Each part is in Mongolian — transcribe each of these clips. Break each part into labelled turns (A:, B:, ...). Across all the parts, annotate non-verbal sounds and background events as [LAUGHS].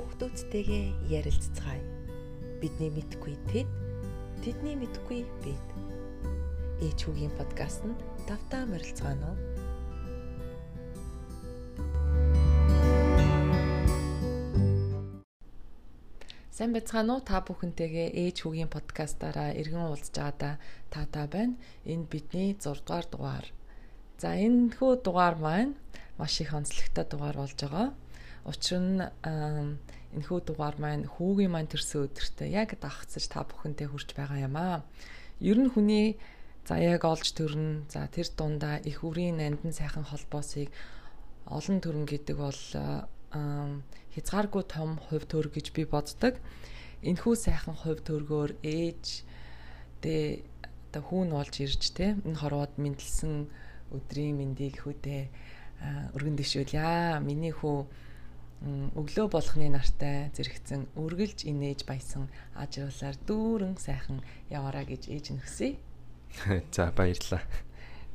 A: хүүхдүүдтэйгээ ярилцгаая. Бидний мэдгүй тэд, тэдний мэдгүй бид. Ээч хүүгийн подкаст нь давтаа морилцгаано. Сайн байцгаана уу? Та бүхэнтэйгээ ээж хүүгийн подкастаараа эргэн уулзж байгаадаа таатай байна. Энэ бидний 6 дугаар дугаар. За энэ хүү дугаар маань маш их онцлогтой дугаар болж байгаа. Учир нь энэхүү дугаар маань хүүгийн маань төрсөн өдөртөө яг дагцаж та бүхэнтэй хүрч байгаа юм аа. Ер нь хүний заяаг олж төрнө. За тэр дундаа их үрийн нандин сайхан холбоосыг олон төрн гэдэг бол хязгааргүй том хувь төр гэж би боддог. Энэхүү сайхан хувь төргөөр ээж тэ одоо хүүн болж ирж тэ энэ хорвоод мэдлсэн өдрийн мэндийг хүүдээ өргөн дэшүүлье. Миний хүү өглөө болохны нартай зэрэгцэн үргэлж инээж баясан ажруулаар дүүрэн сайхан яваараа гэж ээж нь хүсье. [LAUGHS]
B: За баярлалаа.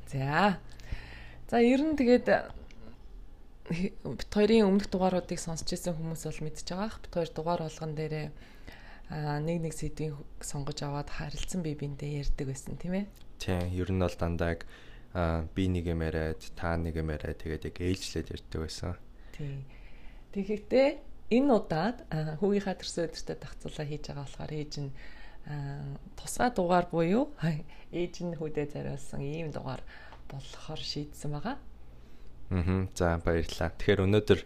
A: За. За ер нь тэгээд бит хоёрын өмнөх дугааруудыг сонсч ирсэн хүмүүс бол мэдж байгаа. Бит хоёр дугаар болгон дээрээ нэг нэг сэдвийг сонгож аваад харилцсан бие биендээ ярьдаг байсан тийм ээ.
B: Тийм, ер нь бол дандаа би нэг юм яриад, та нэг юм яриад тэгээд яг ээлжлээд ярьдаг байсан.
A: Тийм. Тэгэхдээ энэ удаад хүүгийнхаа төрсөн өдөртөө тагцуулаа хийж байгаа болохоор ээж нь тусгай дугаар буюу ээж нь хүүдээ зориулсан ийм дугаар болохоор шийдсэн байгаа.
B: Аа. За баярлалаа. Тэгэхээр өнөөдөр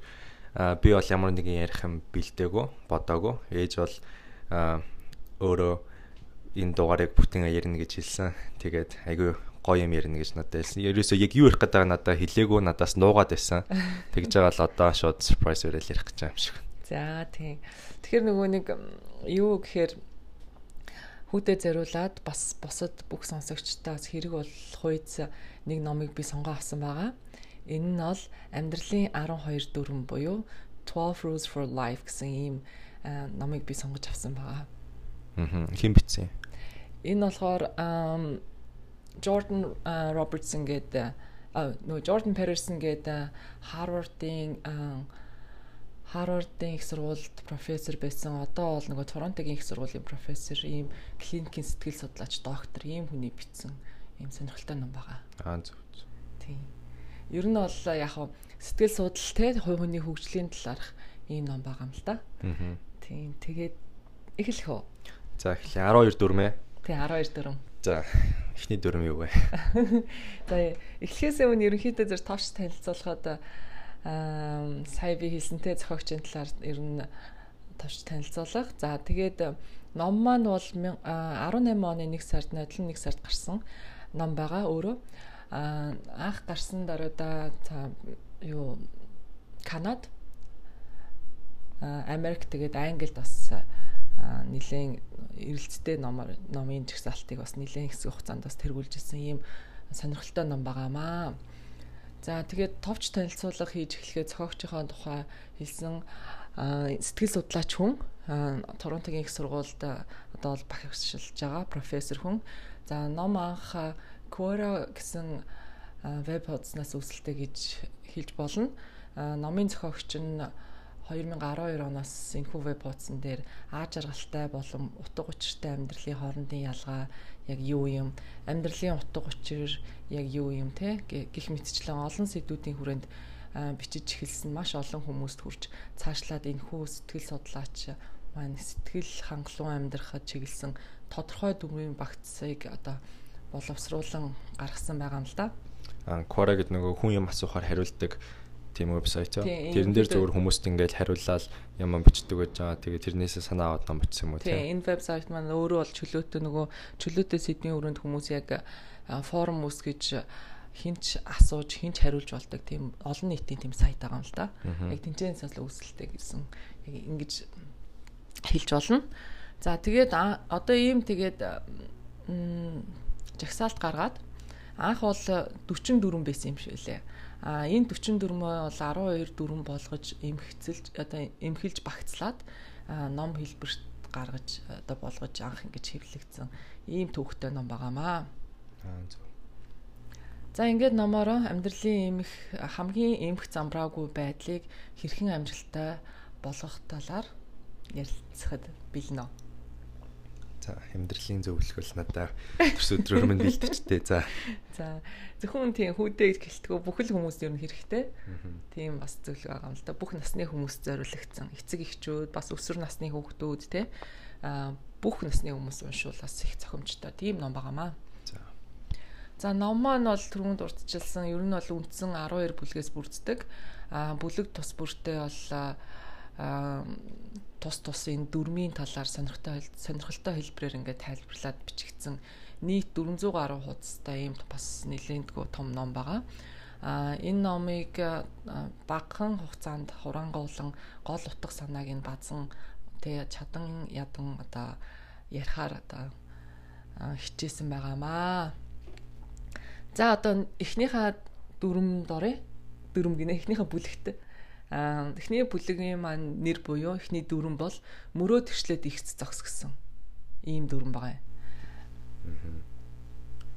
B: би бол ямар нэгэн ярих юм бэлдээгүй, бодоагүй. Ээж бол өөрөө энэ дугаарыг бүтэн ярина гэж хэлсэн. Тэгээд айгүй гоё юм ярина гэж надад хэлсэн. Ерөөсөө яг юу ярих гэдэг надад хэлээгүй надаас нуугаад байсан. [LAUGHS] Тэгж байгаа л одоо шууд surprise өрөөл ярих гэж байгаа юм шиг.
A: За тийм. Тэгэхээр нөгөө нэг юу гэхээр хүүдэд зориулаад бас бусад бүх сонсогчдоос хэрэг болох үйц нэг номыг би сонгоо авсан байгаа. Энэ нь бол амьдралын 12 дүрм буюу 12 Rules for Life гэсэн ийм номыг би сонгож авсан байгаа.
B: Аа. Хэн бичсэн?
A: Энэ болохоор Jordan Robertson гэдэг нөгөө Jordan Peterson гэдэг Harvard-ын Harvard-ын их сургуульд профессор байсан. Одоо бол нөгөө Торонтогийн их сургуулийн профессор, ийм клиникийн сэтгэл судлаач, доктор, ийм хүний бичсэн ийм сонирхолтой ном байгаа.
B: Аа зөв.
A: Тийм. Ер нь бол яг хав сэтгэл судлал те хувь хүний хөгжлийн талаарх ийм ном байгаа юм л да. Аа. Тийм. Тэгээд эхлэх үү.
B: За эхлэе 12 дүрмээ.
A: Тий 12 дүрм.
B: За эхний дүрм юу вэ? [LAUGHS]
A: За эхлэхээс өмнө ерөнхийдөө зөв товч танилцуулахад аа сая би хэлсэнтэй зохиогчийн талаар ер нь товч танилцуулах. За тэгээд ном маань бол 18 оны 1 сард нодлон 1 сард гарсан ном байгаа өөрөө. Аа анх гарсан даруйда юу Канад Америк тэгээд Англид бас нэлээд эрэлцтэй номоор номын жагсаалтыг бас нэлээд хэсэг хугацаанд бас тэргүүлж ирсэн ийм сонирхолтой ном байгаамаа. За тэгээд товч танилцуулга хийж эхлэхэд зохиогчийнхоо тухай хэлсэн сэтгэл судлаач хүн Торонтогийн их сургуульд одоо бол багшилж байгаа профессор хүн. За ном анх Quora гэсэн веб хуудаснаас үүсэлтэй гэж хэлж болно. Номын зохиогч нь 2012 оноос энэхүү веб хуудсан дээр аа жаргалтай болон утга учиртай амьдралын хоорондын ялгаа яг юу юм амьдралын утга учир яг юу юм те гих мэтчлэн олон сэдвүүдийн хүрээнд бичиж эхэлсэн маш олон хүмүүст хүрч цаашлаад энэхүү сэтгэл судлаач маань сэтгэл хангалуун амьдрахад чиглэсэн тодорхой дүрмийн багцыг одоо боловсруулан гаргасан байгаа юм л да.
B: Аа Quora гэдэг нөгөө хүн юм асуухаар хариулдаг тийм вебсайт аа. Тэрэн дээр зөвхөн хүмүүст ингээд хариуллал юм бичдэг байж байгаа. Тэгээ тэрнээсээ санаа аваад ном бичсэн юм уу
A: тийм. Энэ вебсайт маань өөрөө бол чөлөөтэй нөгөө чөлөөтэй сэдвийн өрөөнд хүмүүс яг форум үүсгэж хинч асууж хинч хариулж болдог тийм олон нийтийн тийм сайт байгаа юм л да. Яг тэнцэнээс л үүсэлтэй гэсэн яг ингэж хэлж болно. За тэгээд одоо ийм тэгээд жагсаалт гаргаад анх бол 44 байсан юм шиг лээ А энэ 44 мөө бол 12 дөрвөн болгож эмхцэлж одоо эмхэлж багцлаад ном хэлбэрт гаргаж одоо болгож анх ингэж хэвлэгдсэн ийм төвхтэй ном байгаамаа. Аа зөв. За ингээд номороо амьдралын эмх хамгийн эмх замбраагүй байдлыг хэрхэн амжилттай болгох талаар ярилцахад бэлнэ.
B: За амьдралын зөвлөх бол надад төрс өдрөөр минь бэлтжтэй. За.
A: За зөвхөн тийм хүүдээ гэлтгөө бүхэл хүмүүс ер нь хэрэгтэй. Тийм бас зөвлөгөө байгаа юм л да. Бүх насны хүмүүс зориулагдсан. Эцэг эхчүүд, бас өсвөр насны хүүхдүүд те а бүх насны хүмүүс уншвал бас их цохимжтой. Тийм ном байгаамаа. За. За ном маань бол түрүүнд урдчилсан. Ер нь бол үндсэн 12 бүлгээс бүрддэг. А бүлэг тус бүртээ бол а тус тусын дөрмийн талаар сонирхолтой сонирхолтой хэлбэрээр ингээд тайлбарлаад бичигдсэн нийт 400 гаруй хуудастай ийм бас нэлээдгүй том ном байгаа. А энэ номыг багахан хугацаанд хурангуулan гол утга санааг нь базан тэгээ чадан ядан одоо ярихаар одоо хичээсэн байгаамаа. За одоо эхнийхээ дүрм дорой дүрм гинэ эхнийхээ бүлэгт эхний бүлэгийн маань нэр буюу эхний дүрэн бол мөрөө төвчлээд ихц зогс гэсэн ийм дүрэн байгаа
B: юм.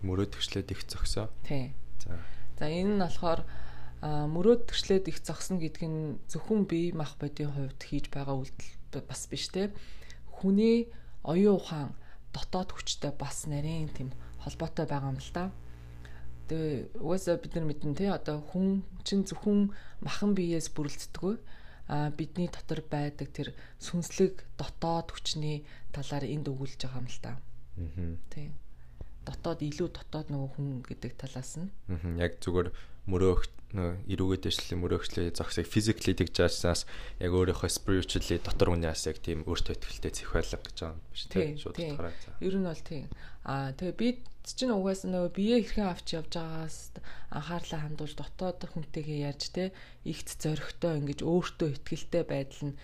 B: Мөрөө төвчлээд их зогсоо.
A: Тий. За. За энэ нь болохоор мөрөө төвчлээд их зогсно гэдэг нь зөвхөн бие мах бодийн хувьд хийж байгаа үйлдэл бас биш те. Хүний оюун ухаан дотоод хүчтэй бас нарийн тийм холбоотой байгаа юм л да. Тэгээ угаасаа бид нар мэднэ те одоо хүн чинь зөвхөн махан биеэс бүрэлддэг. А бидний дотор байдаг тэр сүнслэг дотоод хүчний талаар энд өгүүлж байгаа юм л та. Аа. Тийм. Дотоод илүү дотоод нөгөө хүн гэдэг талаас нь.
B: Аа. Яг зүгээр мөрөөх эрүүгээд дэвшлээ мөрөөгчлээ зогсыг physically тэгж жаасаас яг өөрийнхөө spiritually дотор үнээс яг тийм өөртөө ихтэй зэх байлга гэж байгаа юм биш
A: тийм шууд утгаараа. Ер нь бол тийм. Аа тэгээ би чинь угаасаа нөгөө бие хэрхэн авч явж байгаас анхаарлаа хандуулж дотоод хүнтэйгээ ярьж те ихт зоригтой ингэж өөртөө ихтгэлтэй байдал нь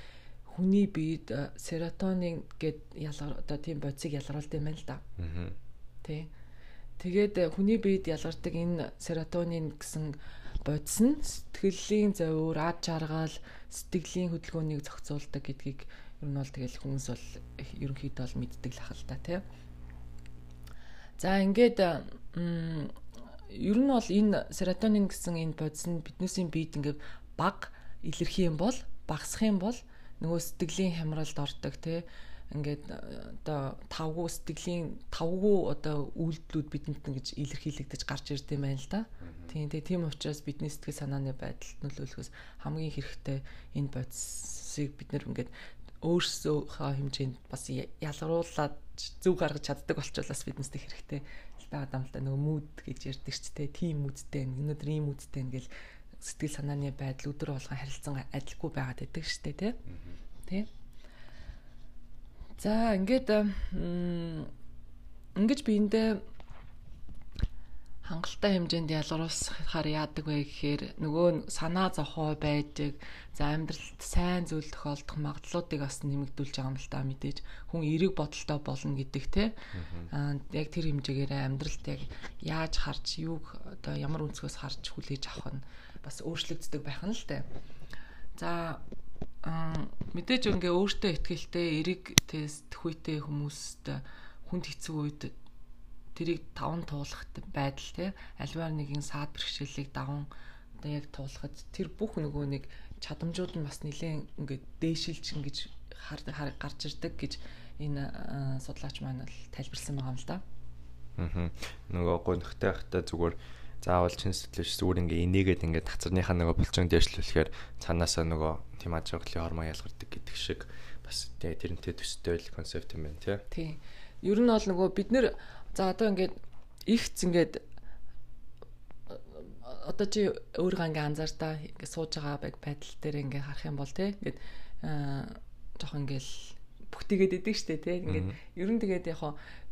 A: хүний биед серотонин гэд ялгар одоо тийм бодисыг ялгаруулдаг юм байна л да. Аа. Тэ. Тэгээд хүний биед ялгардаг энэ серотонин гэсэн бодис нь сэтгэлийн зовир, ад жаргал, сэтгэлийн хөдөлгөөнийг зохицуулдаг гэдгийг ер нь бол тэгэл хүмүүс бол ерөнхийдөө бол мэддэг л ахал та тий. За ингээд ер нь бол энэ серотонин гэсэн энэ бодис нь биднээсийн биед ингээд баг илэрхий юм бол багасах юм бол нөгөө сэтгэлийн хямралд ордог тий ингээд э, одоо тавгүй сэтгэлийн тавгүй одоо үйлдэлүүд бидэнд ингэж илэрхийлэгдэж гарч ирд юм байна л да. Тийм тэгээ тийм учраас бидний сэтгэл санааны байдалд нөлөөлөхөөс хамгийн хэрэгтэй энэ бодисыг бид нэр ингээд өөрсдийнхөө хэмжээнд бас ялгаруулад зөв гаргаж чаддаг болчихвол бас биднээс тэг хэрэгтэй байгаа л да. Нөгөө мууд гэж ярьдаг ч тийм тийм муудтэй өнөөдөр ийм муудтэй ингээл сэтгэл санааны байдал өдөр болгон харилцан адилгүй байгаад байдаг шүү дээ тий. За ингээд ингэж биэндээ хангалттай хэмжээнд ялгаруулсахаар яадаг вэ гэхээр нөгөө санаа зовхой байдаг за амьдралд сайн зүйл тохиолдох магадлалуудыг бас нэмэгдүүлж байгаа юм л та мэдээж. Хүн эерэг бодолтой болно гэдэг те аа яг тэр хэмжээгээр амьдралд яг яаж харж юуг одоо ямар өнцгөөс харж хүлээж авах нь бас өөрчлөгддөг байх нь л те за мэдээж ингээ өөртөө ихтгэлтэй эрэг тест хүйтэй хүмүүст хүнд хэцүү үед тэрийг даван туулахт байдал те альваар нэгэн саад бэрхшээлийг даван одоо яг туулахад тэр бүх нөгөө нэг чадамжууд нь бас нэлээд ингээд дээшилж ингэж хар гарч ирдэг гэж энэ судлаач маань л тайлбарлсан байгаа юм л да.
B: Аа. Нөгөө гонхтой хахта зүгээр заавал чин сэтгэлч зүгээр ингээ инээгээд ингээ тацарныхаа нөгөө булчин дээшлүүлэхээр цаанаасаа нөгөө тийм аж аргалын хормон ялгардаг гэдэг шиг бас тэрнтэй төстэй л концепт юм байна тий.
A: Тий. Ер нь бол нөгөө бид нэр за одоо ингээд ихц ингээд одоо чи өөрийгөө ингээ анзаартаа ингээ сууж байгаа байг байдал дээр ингээ харах юм бол тий ингээд жоох ингээл бүтээгээд идэг штэ тий ингээд ер нь тэгээд яг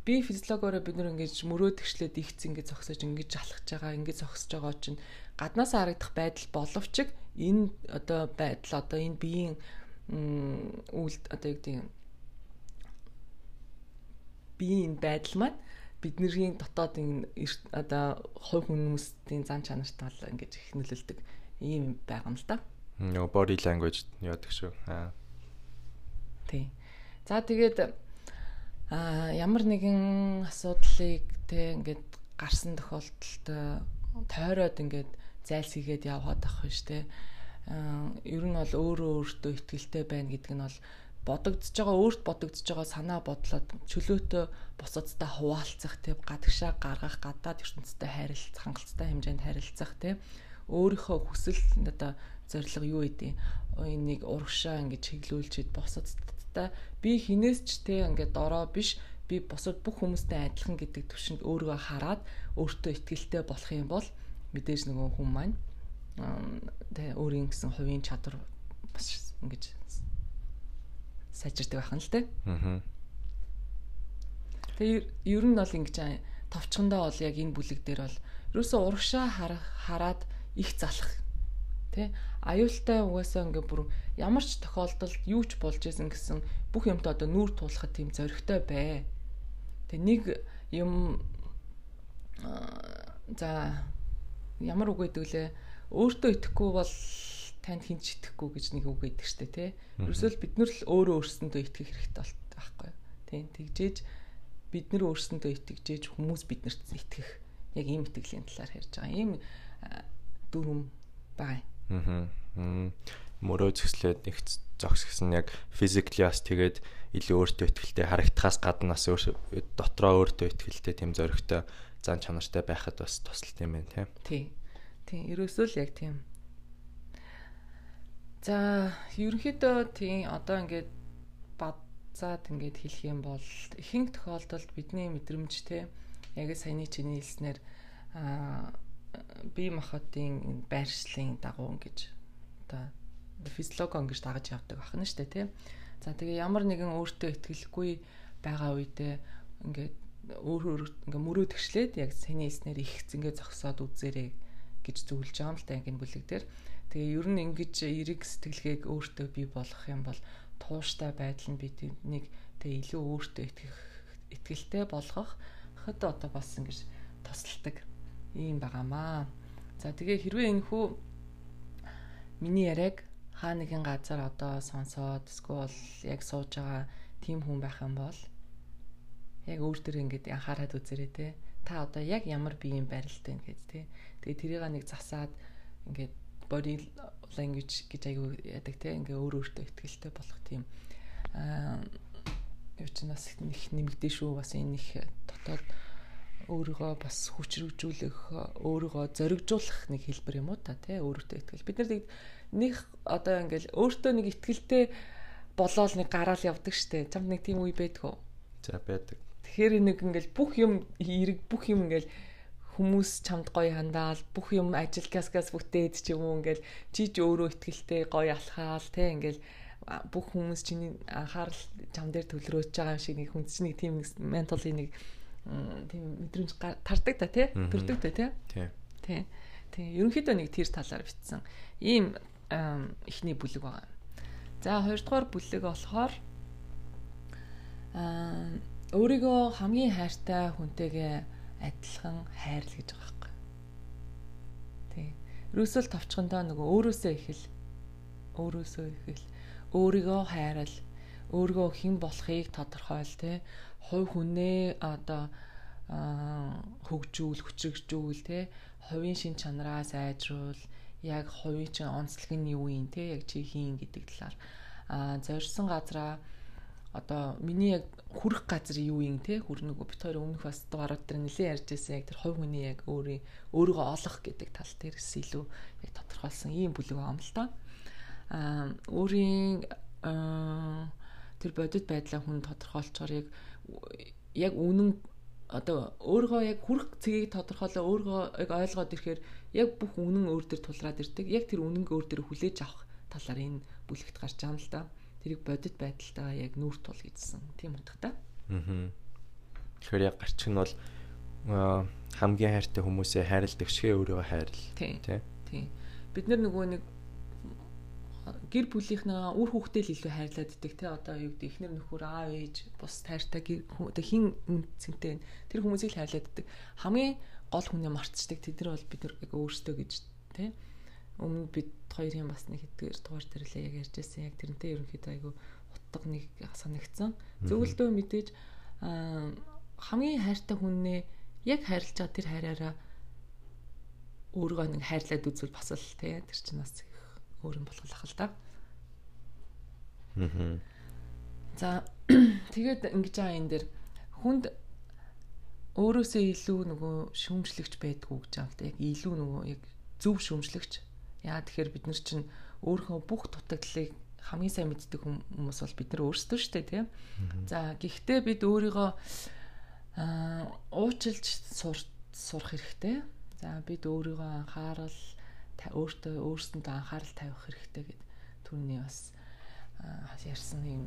A: би физиологиороо бид нэр ингэж мөрөө тгшлээд ихц ингэж зогсож ингэж алхаж байгаа ингэж зогсож байгаа чинь гаднаас харагдах байдал боловч энэ одоо байдал одоо энэ биеийн үйл одоо юу гэдэг биеийн байдал маань бидний дотоод энэ одоо хувь хүмүүсийн зан чанарт бол ингэж их нөлөөлдөг ийм байгаа юм л да.
B: Нөгөө body language яадаг шүү. Аа.
A: Тий. За тэгээд а ямар нэгэн асуудлыг те ингээд гарсан тохиолдолд тойроод ингээд зайлсхийгээд яваад ах биш те. Ер нь бол өөрөө өөртөө ихтгэлтэй байна гэдэг нь бол бодогдож байгаа өөрт бодогдож байгаа санаа бодлоод чөлөөтөө бусадтай хуваалцах тийм гадагшаа гаргах гадаад ертөнцтэй харилцах хангалттай хэмжээнд харилцах тийм өөрийнхөө хүсэл одоо зориг юу гэдэг энийг урагшаа ингэж чиглүүлчихэд бусадтай би хинээс ч тийм ингээд дороо биш би бусад бүх хүмүүстэй адилхан гэдэг төвшөнд өөрийгөө хараад өөртөө ихтгэлтэй болох юм бол мэдээж нөгөө хүн маань тэгээ өөрийн гэсэн хувийн чадвар бас ингэж сайжирдаг байхan л те. Аа. Тэгээ ер нь бол ингэж товчхондоо бол яг энэ бүлэг дээр бол ерөөсөө урагшаа хараад их залах тий аюултай угаасаа ингээ бүр ямар ч тохиолдолд юу ч болж исэн гэсэн бүх юмтай одоо нүүр тулахад тийм зоригтой бай. Тэг нэг юм за ямар үг гэдэг лээ өөртөө итгэхгүй бол танд хинч итгэхгүй гэж нэг үг гэдэг штэ тий. Ерөөсөө бид нар л өөрөө өөрсөндөө итгэх хэрэгтэй байхгүй. Тий. Тэгжээж бид нар өөрсөндөө итгэжээж хүмүүс биднэрт итгэх яг ийм итгэлийн талаар ярьж байгаа. Ийм дүрм бай.
B: Аа. Мөрөө зөкслээд нэг зогс гэсэн яг physically бас тэгээд илүү өөртөө ихтэй харагдахаас гаднаас дотроо өөртөө ихтэй тийм зоригтой зан чанартай байхад бас тусалт юм байна тийм.
A: Тий. Тий. Ерөөсөө л яг тийм За ерөнхийдөө тийм одоо ингээд бадцаад ингээд хэлэх юм бол ихэнх тохиолдолд бидний мэдрэмж те яг саяны чиний хэлснээр а бие махбодын байршлын дагуу ингэж одоо физиологи ингэж дагаж явдаг шүү дээ тий. За тэгээ ямар нэгэн өөртөө ихтгэлгүй байгаа үедээ ингээд өөр өөр ингээ мөрөө тгшлээд яг саяны хэлснээр их зингээ зогсоод үзээрэй гэж зөвлөж байгаа юм л та энэ бүлэг дээр. Тэгээ ер нь ингэж эрэг сэтгэлгээг өөртөө бий болгох юм бол тууштай байдал нь биднийг тэгээ илүү өөртөө итгэх итгэлтэй болгох хэд одоо бас ингэж тусалдаг юм байгаамаа. За тэгээ хэрвээ энэ хүү миний яриаг хаа нэгэн газар одоо сонсоод эсвэл яг сууж байгаа тийм хүн байх юм бол яг өөр төр ингэж анхаарат үзээрэй те. Та одоо яг ямар биеийн барилт вэ гэж те. Тэгээ тэрийг нэг засаад ингээд body language гэж аягүй яадаг те ингээ өөр өөртөө ихтгэлтэй болох тийм аа юу ч нас их нэмэгдэн шүү бас энэ их дотоод өөрийгөө бас хүчрэгжүүлэх өөрийгөө зоригжуулах нэг хэлбэр юм уу та тий өөртөө ихтгэл. Бид нар нэг одоо ингээл өөртөө нэг ихтгэлтэй болоод нэг гараал явдаг штэ. Чамд нэг тийм үе байдгүй
B: за байдаг.
A: Тэгэхээр нэг ингээл бүх юм эрэг бүх юм ингээл хүмүүс чамд гоё хандаал бүх юм ажил каскас бүтээд ч юм уу ингээл чи ч өөрөө ихтгэлтэй гоё алхаал те ингээл бүх хүмүүс чиний анхаарал чам дээр төлрөөж байгаа юм шиг нэг хүн чинь нэг тийм ментали нэг тийм мэдрэмж тардаг та тий төрдөг та тий тий тий ерөнхийдөө нэг тэр талаар битсэн ийм ихний бүлэг байгаа. За хоёрдугаар бүлэг болохоор аа өөрийгөө хамгийн хайртай хүнтэйгээ адилхан хайрл гэж байгаа байхгүй. Тий. Ерөөсөө товчхондоо нөгөө өөрөөсөө ихэл өөрөөсөө ихэл өөрийгөө хайрал өөрийгөө хэн болохыг тодорхойл тий. Хувь хүнээ одоо хөгжүүл, хүчрэгжүүл тий. Хувийн шин чанараа сайжруул, яг хувийн чинь онцлог нь юу юм тий. Яг чи хийн гэдэг талаар а зорьсон газараа одоо миний яг хүрэх газар юу юм те хүр нөгөө бит хоёр өмнөх бас дугаарууд дээр нэлээд ярьж байсан яг тэр хувь хүний яг өөрийн өөрийгөө олох гэдэг тал дээрээс илүү яг тодорхойлсон ийм бүлэг байгаа юм л да. Аа өөрийн тэр бодит байдлаа хүн тодорхойлцоор яг яг үнэн одоо өөрийгөө яг хүрх цэгийг тодорхойлоо өөрийгөө яг ойлгоод ирэхээр яг бүх үнэн өөр төр тулраад ирдэг. Яг тэр үнэнг өөр төр хүлээж авах талаар энэ бүлэгт гарч байгаа юм л да. Тэрийг бодит байдалтайгаа яг нүүр тул гэсэн тийм утгатай. Аа.
B: Тэгэхээр яг гарч нь бол хамгийн хайртай хүмүүсээ хайрладаг шиг өөрийгөө хайрл.
A: Тий. Тий. Бид нар нөгөө нэг гэр бүлийнхнээ үр хүүхдээ л илүү хайрлаад идэг те. Одоо юу гэдэг ихнэр нөхөр аав ээж бус тайртай одоо хин үнцэнтэй тэр хүмүүсийг л хайрлаад идэг. Хамгийн гол хүнээ мартчихдаг тэд нар бол бид нар яг өөрсдөө гэж те. Өмнө бид хоёрын бас нэг хэдгээр дугаар л яг ярьж байсан. Яг тэрнтэй ерөнхийдөө айгу утга нэг санагдсан. Зөвлөдөө мэдээж хамгийн хайртай хүннээ яг хайрлаж байгаа тэр хайраараа өөрийгөө нэг хайрлаад үзвэл бас л тий тэр чинь бас өөр юм болгох л да.
B: Аа.
A: За [CLEARS THROAT] тэгээд ингэж байгаа энэ дэр хүнд өөрөөсөө илүү нөгөө шүүмжлэгч байдгүй гэж байгаа л да. Яг илүү нөгөө яг зөв шүүмжлэгч. Яа тэгэхээр бид нар чинь өөрийнхөө бүх дутагдлыг хамгийн сайн мэддэг хүмүүс бол бид нар өөрсдөө шүү дээ тийм. За гэхдээ бид өөрийгөө аа уучлж сурах хэрэгтэй. За бид өөрийгөө анхаарал өөртөө өөрсөндөө анхаарал тавих хэрэгтэй гэд түүний бас ярьсан юм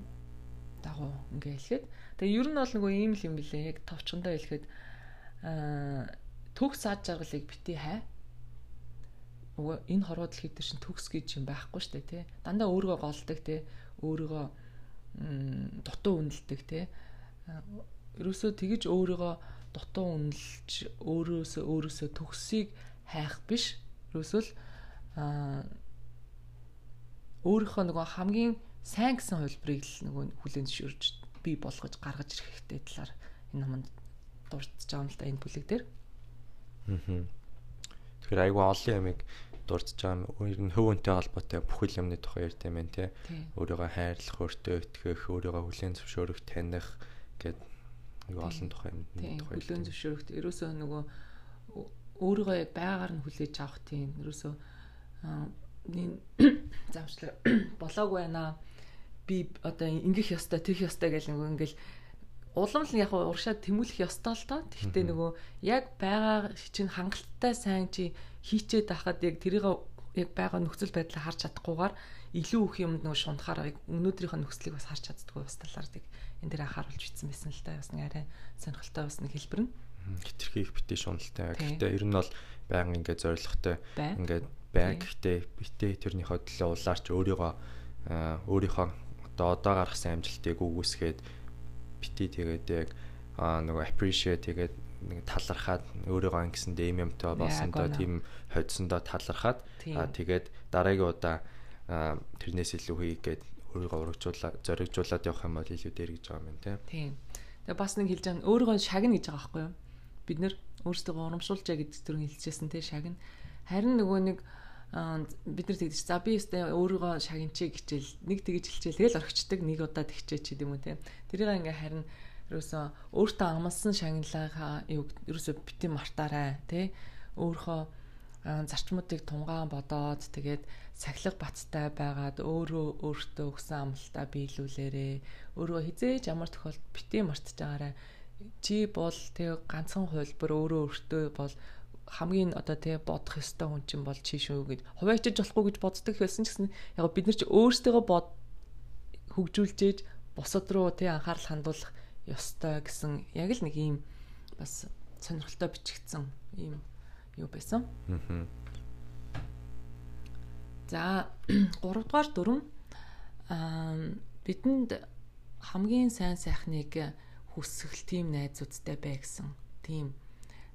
A: дагуу ингээ хэлэхэд. Тэгээ ер нь бол нөгөө ийм л юм билээ. Яг товчхондоо хэлэхэд төгс ад жаргалыг бити хай. Нөгөө энэ хорвоо дэлхийд дээр шин төгс гэж юм байхгүй штэ тий дандаа өөрийгөө голдог тий өөрийгөө дутуу үнэлдэг тий ерөөсөө тэгж өөрийгөө дутуу үнэлж өөрөөсөө өөрөөсөө төгсийг хайх биш. Ерөөсөө л өөрийнхөө нөгөө хамгийн сайн гэсэн хувилбарыг л нөгөө хүлэн зөвшөөрж бий болгож гаргаж ирэх хэрэгтэй талаар энэ номонд дурдж байгаа юм л да энэ бүлэг дээр.
B: Аа. Тэгэхээр айгүй олон ямиг дурдж байгаа юм. Ер нь хөвөнтэй холбоотой бүхэл юмны тухай ярьд юм байна те. Өөрийгөө хайрлах, өөртөө итгэх, өөрийгөө хүлээн зөвшөөрөх, таних гэд айгүй олон тухай юм
A: тухай. Хүлээн зөвшөөрөх. Ерөөсөө нөгөө өөрийгөө яг байгаар нь хүлээж авах тийм. Ерөөсөө [COUGHS] заавчлаа [COUGHS] болоогүй байна би одоо ингэх ёстой, тэгэх ёстой гэл нөгөө ингээл улам л яг уршаад тэмүүлэх ёстой л доо. Тэгтээ нөгөө яг байгаа чинь хангалттай сайн чи хийчээд байхад яг тэрийг яг байгаа нөхцөл байдлаа харж чадахгүйгээр илүү их юмд нөгөө шунтахаар яг өнөөдрийнхөө нөхцөлийг бас харж чаддгүй бас талаар тийг энэ дээр анхааруулж бичсэн байсан л да. Бас нэг арай сонирхолтой бас нэг хэлбэр нь.
B: Хитрхи их битээ шуналтай. Гэхдээ ер нь бол байнга ингээд зоригтой ингээд бай. Гэхдээ битээ тэрнийхөө төлөө улаарч өөрийгөө өөрийнхөө одоо одоо гаргасан амжилтыг үгүйсгээд бити тэгээд яг нөгөө appreciate тэгээд нэг талархаад өөрийгөө ангисэндээ юм юмтай болсондоо тийм хоцсондоо талархаад тэгээд дараагийн удаа тэрнээс илүү хийх гээд өөрийгөө урагжуулаад зоригжуулаад явах юм бол илүү дээр гэж байгаа юм тийм.
A: Тэгээ бас нэг хэлж байгаа өөрийгөө шагна гэж байгаа байхгүй юу? Бид нэр өөрсдөө урамшуулжаа гэдэг төрөнд хэлчихсэн тийм шагна. Харин нөгөө нэг бид нар тэгдэж за би өстэй өөрийгөө шагинчээ гिचэл нэг тэгж хэлчихэл тэгэл орхичдаг нэг удаа тэгчээ ч гэдэм үү те тэрийг ингээ харин ерөөсөө өөртөө амлсан шагналаа ерөөсөө бити мартаарай те өөрийнхөө зарчмуудыг тунгаан бодоод тэгээд сахилга баттай байгаад өөрөө өөртөө өгсөн амлалтаа биелүүлээрэ өөрөө хизээж ямар тохиолдолд бити мартаж байгаарай. Чи бол тэг ганцхан хувилбар өөрөө өөртөө бол хамгийн одоо тий бодох ёстой хүн чинь бол чи шүү гэд хуваачиж болохгүй гэж боддог байсан ч гэсэн яг бид нар ч өөрсдөө бод хөгжүүлжээж бусад руу тий анхаарал хандуулах ёстой гэсэн яг л нэг ийм бас сонирхолтой бичигдсэн ийм юу байсан. За [CLEARS THROAT] 3 дугаар дүрм. Аа бидэнд хамгийн сайн сайхныг хүсэх тийм найзуудтай бай гэсэн. Тийм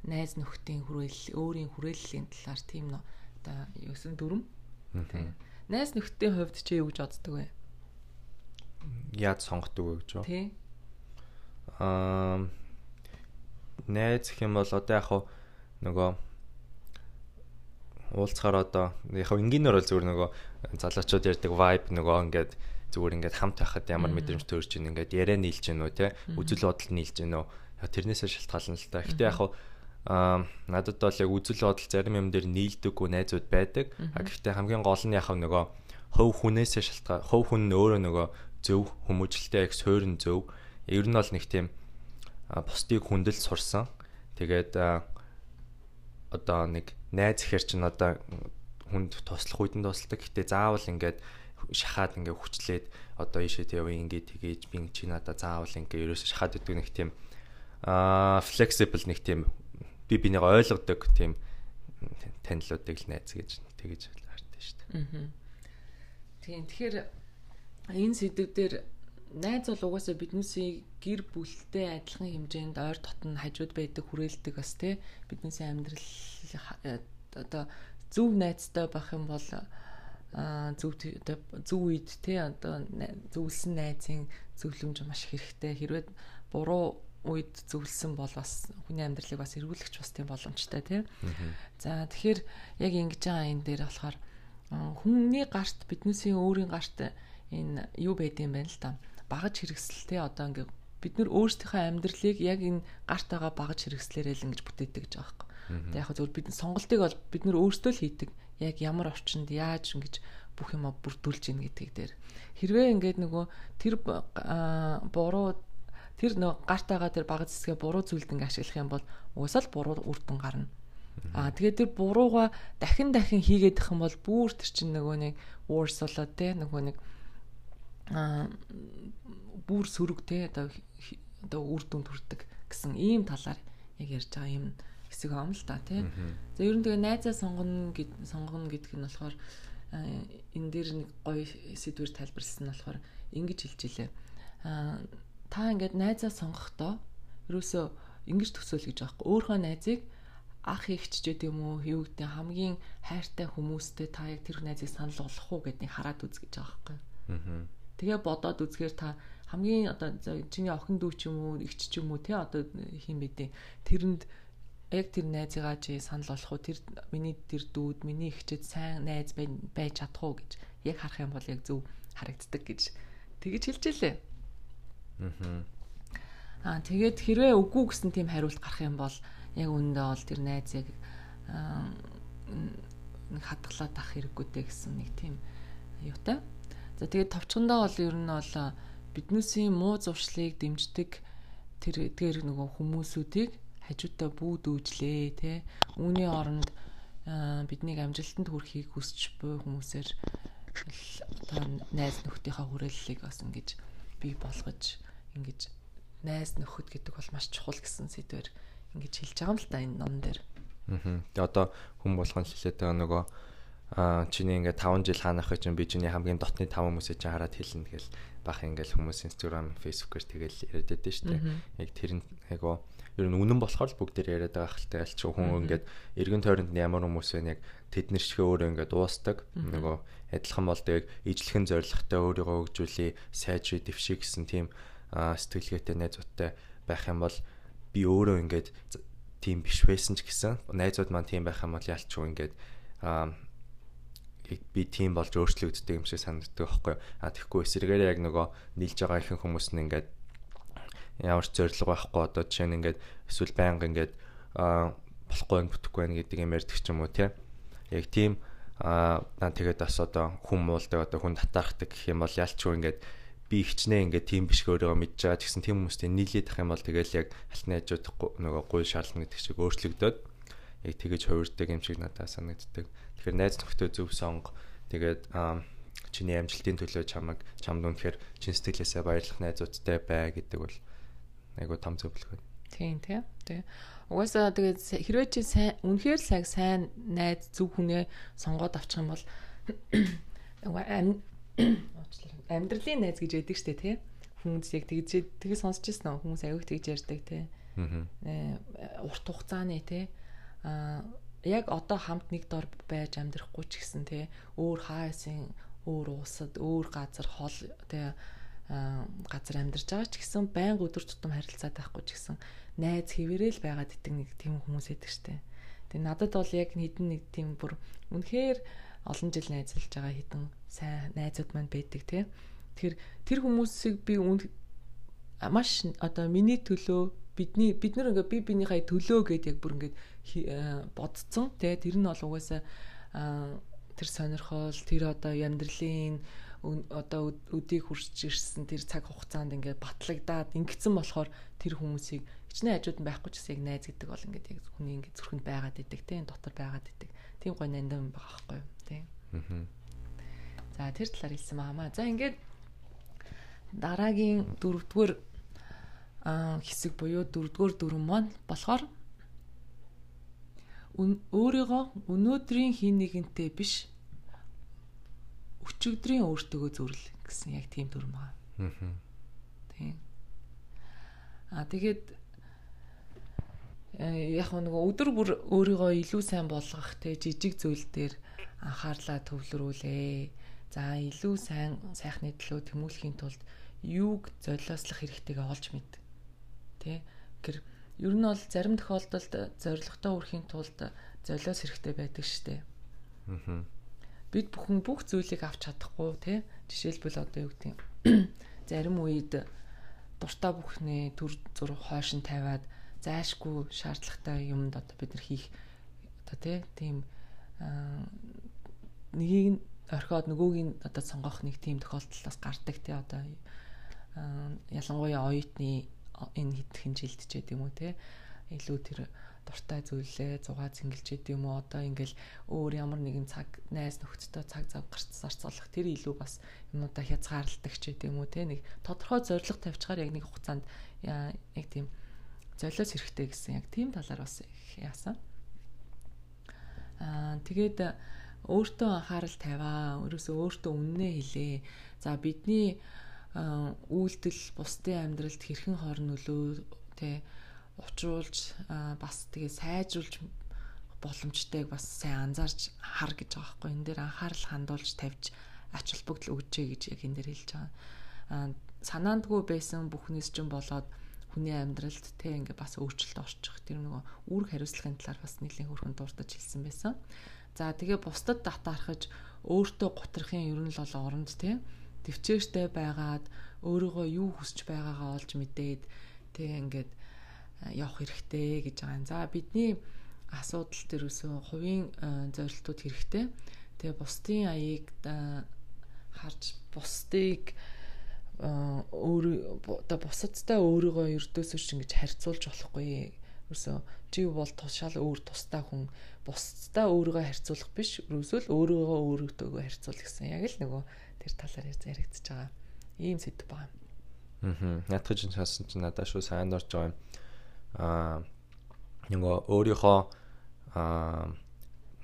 A: найз нөхдийн хүрээлэл өөрийн хүрээллийн талаар тийм нөө одоо юусэн дүрм. Тийм. Найз нөхдийн хувьд чи юу гэж боддог вэ?
B: Яаж сонгодог вэ гэж юу?
A: Тийм.
B: Аа найз гэх юм бол одоо яг нөгөө уулзахаар одоо яг энгийнээр бол зүгээр нөгөө залуучууд ярьдаг vibe нөгөө ингээд зүгээр ингээд хамт байхад ямар мэдрэмж төрж ийн ингээд яриа нийлж гэнэ үү те үзэл бодол нийлж гэнэ үү тэрнээсээ шалтгаална л та. Гэтэ яг аа надад бол яг үзэл бодол зарим юм дээр нийлдэггүй найзууд байдаг. А гэхдээ хамгийн гол нь яг нөгөө хов хүнээсээ шалтгаан хов хүн өөрөө нөгөө зөв хүмүүжлэлтэй их суурин зөв. Ер нь бол нэг тийм бусдыг хүндэл сурсан. Тэгээд одоо нэг найз ихэр чинь одоо хүнд туслах үед нь тусалдаг. Гэтэ заавал ингээд шахаад ингээ хүчлээд одоо ийшээ тэв ингээ тгийж би чи надаа заавал ингээ ерөөсө шахаад өгдөг нэг тийм аа flexible нэг тийм би бинийг ойлгодог тийм танилуудыг л найз гэж тэгэж хардаг шүү дээ. Аа.
A: Тийм тэгэхээр энэ сэдв дээр найз бол угаасаа биднээсээ гэр бүлтэй адилхан хэмжээнд ойр дотн хажууд байдаг хүрээлдэг бас тий биднээсээ амьдрал э, одоо зөв найзтай байх юм бол зөв зөв үед тий одоо зөвлөсөн найзын зөвлөмж маш хэрэгтэй хэрвээ буруу үед зөвлөсөн бол бас хүний амьдралыг бас эргүүлэгч бас тийм боломжтой тийм. За тэгэхээр яг ингэж байгаа энэ дээр болохоор Хүмүүний гарт биднээсийн өөрийн гарт энэ юу байдсан байна л да. Багаж хэрэгсэлтэй одоо ингээ бид нар өөрсдийнхөө амьдралыг яг энэ гарт байгаа багаж хэрэгслээрээ л ингэж бүтээдэг гэж байгаа юм. Тэгээ яг зөв бид сонголтыг бол бид нар өөрсдөө л хийдэг. Яг ямар орчинд яаж ингэж бүх юмаа бүрдүүлж ийн гэдгийг дээр. Хэрвээ ингээд нөгөө тэр буруу тэр нөгөө гарт байгаа тэр багаж зэсгээ буруу зүйлд ингээ ашиглах юм бол угсаал буруу үр дүн гарна. Аа тэгээд тэр бурууга дахин дахин хийгээд их юм бол бүр тэр чинь нөгөө нэг worse болоод те нөгөө нэг аа бүр сөрөг те одоо одоо үр дүнд хүрдэг гэсэн ийм талаар яг ярьж байгаа юм хэсэг юм л та тий. За ер нь тэгээ найзаа сонгоно гэд сонгоно гэдг нь болохоор энэ дээр нэг гоё сэдвэр тайлбарласан нь болохоор ингэж хэлж илээ. Аа та ингээд найзаа сонгохдоо ерөөсөө ингэж төсөөл гэж байгаа. Өөрийнхөө найзыг ах ихч ч гэдэм үү юу гэдэг хамгийн хайртай хүмүүстэй та яг тэр найзыг санал болгох уу гэдгийг хараад үз гэж байгаа байхгүй. Аа. Тэгээ бодоод үзгээр та хамгийн одоо чиний охин дүү ч юм уу ихч ч юм уу тий одоо хин мэдээ тэрэнд яг тэр найзыгаа чи санал болох уу тэр миний тэр дүүд миний ихчэд сайн найз байж чадах уу гэж яг харах юм бол яг зөв харагддаг гэж тэгэж хэлж илээ. Аа. Тэгээд хэрвээ үгүй гэсэн тийм хариулт гарах юм бол яг үүндээ бол тэр найзыг хадгалаад авах хэрэггүй дээ гэсэн нэг тийм юутай. За тэгээд товчхондоо бол ер нь бол биднээсийн муу зуршлыг дэмждэг тэр эдгээр нөгөө хүмүүсүүдийг хажуудаа бүүд үүжлээ те үүний оронд биднийг амжилтанд хүрэхийг хүсч буй хүмүүсээр одоо найз нөхдийнхаа хүрээллийг бас ингэж бий болгож ингэж найз нөхөд гэдэг бол маш чухал гэсэн сэдвэр ингэж хэлж байгаа юм л та энэ ном дээр.
B: Аа. Тэгээ одоо хүн болгон хэлээд байгаа нөгөө а чиний ингээ 5 жил хаанах гэж би чиний хамгийн дотны 5 хүмүүсээ чинь хараад хэлнэ тэгэл бах ингээл хүмүүс Instagram, Facebook-ээр тэгэл яриад байдаг шүү дээ. Яг тэр нь айгу ер нь үнэн болохоор л бүгд дээр яриад байгаа хэлтэй аль ч хүн ингээд эргэн тойронд ямар хүмүүс вэ яг тэднэр чигээ өөрөө ингээд уусдаг. Нөгөө адилхан бол тэг ижлэхэн зоригтой өөрийгөө хөгжүүлээ, сайжрыг дэвшээ гэсэн тийм сэтгэлгээтэй найзуудтай байх юм бол би өөрөө ингээд тийм биш байсан ч гэсэн найзууд маань тийм байх юм бол ялчгүй ингээд би тийм болж өөрчлөгддөг юм шиг санагддаг байхгүй а тэгэхгүй эсрэгээр яг нөгөө нийлж байгаа ихэнх хүмүүс нь ингээд ямар ч зориг байхгүй одоо жишээ нь ингээд эсвэл байнга ингээд болохгүй байх бүтэхгүй байх гэдэг юм ярьдаг ч юм уу тий яг тийм а тэгээд бас одоо хүн муулдаг одоо хүн татаархдаг гэх юм бол ялчгүй ингээд би ихчнээ ингээд тийм биш өөрийгөө мэдж байгаа гэсэн тийм хүмүүстэй нийлээд ах юм бол тэгэл яг алтны хажууд нөгөө гуй шаарлна гэдэг шиг өөрчлөгдөд яг тэгэж хувирдаг юм шиг надад санагддаг. Тэгэхээр найз нөхдөд зөв сонго. Тэгээд чиний амжилтын төлөө чамайг чамд үнэхээр чин сэтгэлээсээ баярлах найзуудтай бай гэдэг бол айгуу том зөвлөгөө.
A: Тийм тийм. Тэгээ. Угаасаа тэгээд хэрвээ чи сайн үнэхээр сайн сайн найз зөв хүнээ сонгоод авчих юм бол [COUGHS] [COUGHS] амьдралын найз гэж яддаг штэ тий. Хүмүүс яг тэгж тэгээ сонсч ирсэн хүмүүс аяг тэгж ярьдаг тий. Аа. Урт хугацааны тий. Аа яг одоо хамт нэг дор байж амьдрахгүй ч гэсэн те өөр хаасын өөр уусад өөр газар хол те газар амьдарч байгаа ч гэсэн байнга өдөр тутам харилцаад байхгүй ч гэсэн найз хэвээрэл байгаад идэг нэг тийм хүмүүс байдаг штэ. Тэгээ надад бол яг хэдэн нэг тийм бүр үнэхээр олон жил найзлж байгаа хэдэн сайн найзууд маань байдаг те. Тэгэхээр тэр хүмүүсийг би маш одоо миний төлөө бидний бид нар ингээ би бинийхээ төлөө гэдээ яг бүр ингээ бодцсон тий тэр нь бол угаасаа тэр сонирхол тэр одоо амьдралын одоо өдийг хүрч ирсэн тэр цаг хугацаанд ингээд батлагдаад ингэсэн болохоор тэр хүмүүсийг хичнээн хажууд нь байхгүй ч гэсэн яг найз гэдэг бол ингээд яг хүний ингээд зүрхэнд байгаад идэг тийм дотор байгаад идэг. Тийм гой нандам байгаа байхгүй тийм. Аа. За тэр талаар хэлсэн баамаа. За ингээд дараагийн дөрөвдүгээр хэсэг буюу дөрөвдүгээр дүрэн маань болохоор өөрийгөө өнөөдрийн хин нэгэнтэй биш өчигдрийн өөртөөгөө зүрл гэсэн яг тийм дүрм байгаа. Аа. Тийм. Аа тэгээд э, яг нэг өдөр бүр өөрийгөө илүү сайн болгох те жижиг зүйл дээр анхаарлаа төвлөрүүлээ. За илүү сайн сайхны төлөө тэмүүлэхийн тулд юуг золиослох хэрэгтэйгээ олж мэд. Тэ? Гэр Ер нь бол зарим тохиолдолд зоригтой өрхийн тулд золиос хэрэгтэй байдаг штэ. Аа. Бид бүхэн бүх зүйлийг авч чадахгүй тий жишээлбэл одоо юу гэдэг [CLEARS THROAT] зарим үед дуртай бүхний төр зур хойшин тавиад зайшгүй шаардлагатай юмд одоо бид нар хийх одоо тий тийм нэгийг орхиод нөгөөгийн одоо сонгох нэг тийм тохиолдол бас гардаг тий одоо ялангуяа оюутны энэ хитгэн жилд ч гэдэг юм уу те илүү тэр дуртай зүйлээ зугаа цэнгэлж идэв юм уу? Одоо ингээл өөр ямар нэгэн цаг найз нөхдөдөө цаг зав гарч зарцуулах тэр илүү бас юмудаа хязгаарладаг ч гэдэг юм уу те нэг тодорхой зорилго тавьчихаар яг нэг хугацаанд яг тийм золиос хэрэгтэй гэсэн яг тийм талаар бас яасан. Аа тэгээд өөртөө анхаарал тавиа өөрөөсөө өөртөө үннээ хэлээ. За бидний үйлдэл бусдын амьдралд хэрхэн хор нөлөө тэ учруулж бас тэгээ сайжруулж боломжтойг бас сайн анзаарч хар гэж байгаа байхгүй энэ дээр анхаарал хандуулж тавьж ач холбогдол өгчээ гэж яг энэ дээр хэлж байгаа. санаандгүй байсан бүхнээс ч болоод хүний амьдралд тэ ингээ бас өөрчлөлт орчих тэр нөгөө үүрэг хариуцлагын талаар бас нэлээд хөрхөн дурдж хэлсэн байсан. За тэгээ бусдад татаархаж өөртөө готрохын ер нь л оронд тэ төвчээртэй байгаад өөрийгөө юу хүсэж байгаагаа олж мэдээд тэг ингээд явах хэрэгтэй гэж байгаа юм. За бидний асуудал төр өсөө хувийн зорилтууд хэрэгтэй. Тэгээ бусдын аяыг харж бусдыг өөр оо бусадтай өөрийгөө өрдөөсөө ч ингэж харьцуулж болохгүй. Ерөөсөө чи бол тушаал өөр тустай хүн бусдтай өөрийгөө харьцуулах биш. Ерөөсөө л өөрийгөө өөрөөдөө харьцуулах гэсэн. Яг л нөгөө тэр талаар яригдчихэж байгаа. Ийм сэдв байна.
B: Аа. Ятгаж хасан чи надад шүү сайн дорж байгаа юм. Аа нөгөө өөрийнхөө аа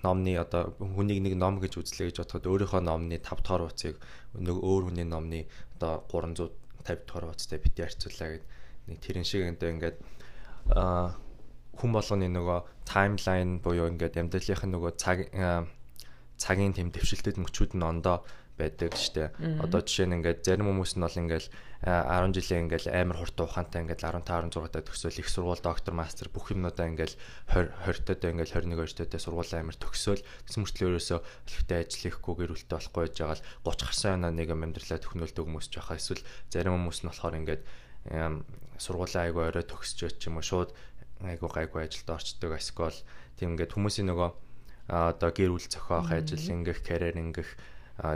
B: номны одоо хүнийг нэг ном гэж үзлээ гэж бодоход өөрийнхөө номны 5 дахь хуудсыг нэг өөр хүний номны одоо 350 дахь хуудастай бити харьцуулаа гэд нэг тэрэн шиг ингээд аа хүн болгоны нөгөө таймлайн буюу ингээд амьдралынх нь нөгөө цаг цагийн тэм дэвшилтэд мөчүүд нь ондоо байдаг штэ. Одоо жишээ нь ингээд зарим хүмүүс нь бол ингээд 10 жилийн ингээд амар хурдан ухаантай ингээд 15 16 таа төгсөөл их сургууль доктор мастер бүх юмнуудаа ингээд 20 20 таа ингээд 21 2 таа сургууль амар төгсөөл. Төсмөртлөө ерөөсөө албатай ажил хийхгүй гэр бүлтэй болохгүй гэж байгаа л 30 гарсан оноо нэг юм амьдралаа төхнөлдөг хүмүүс ч байхаа эсвэл зарим хүмүүс нь болохоор ингээд сургуулийн айгу орой төгсчөөч ч юм уу? Шууд айгу гайгүй ажилд орчдөг эсвэл тийм ингээд хүмүүсийн нөгөө одоо гэр бүл зохиох ажил ингэх карьер ингэх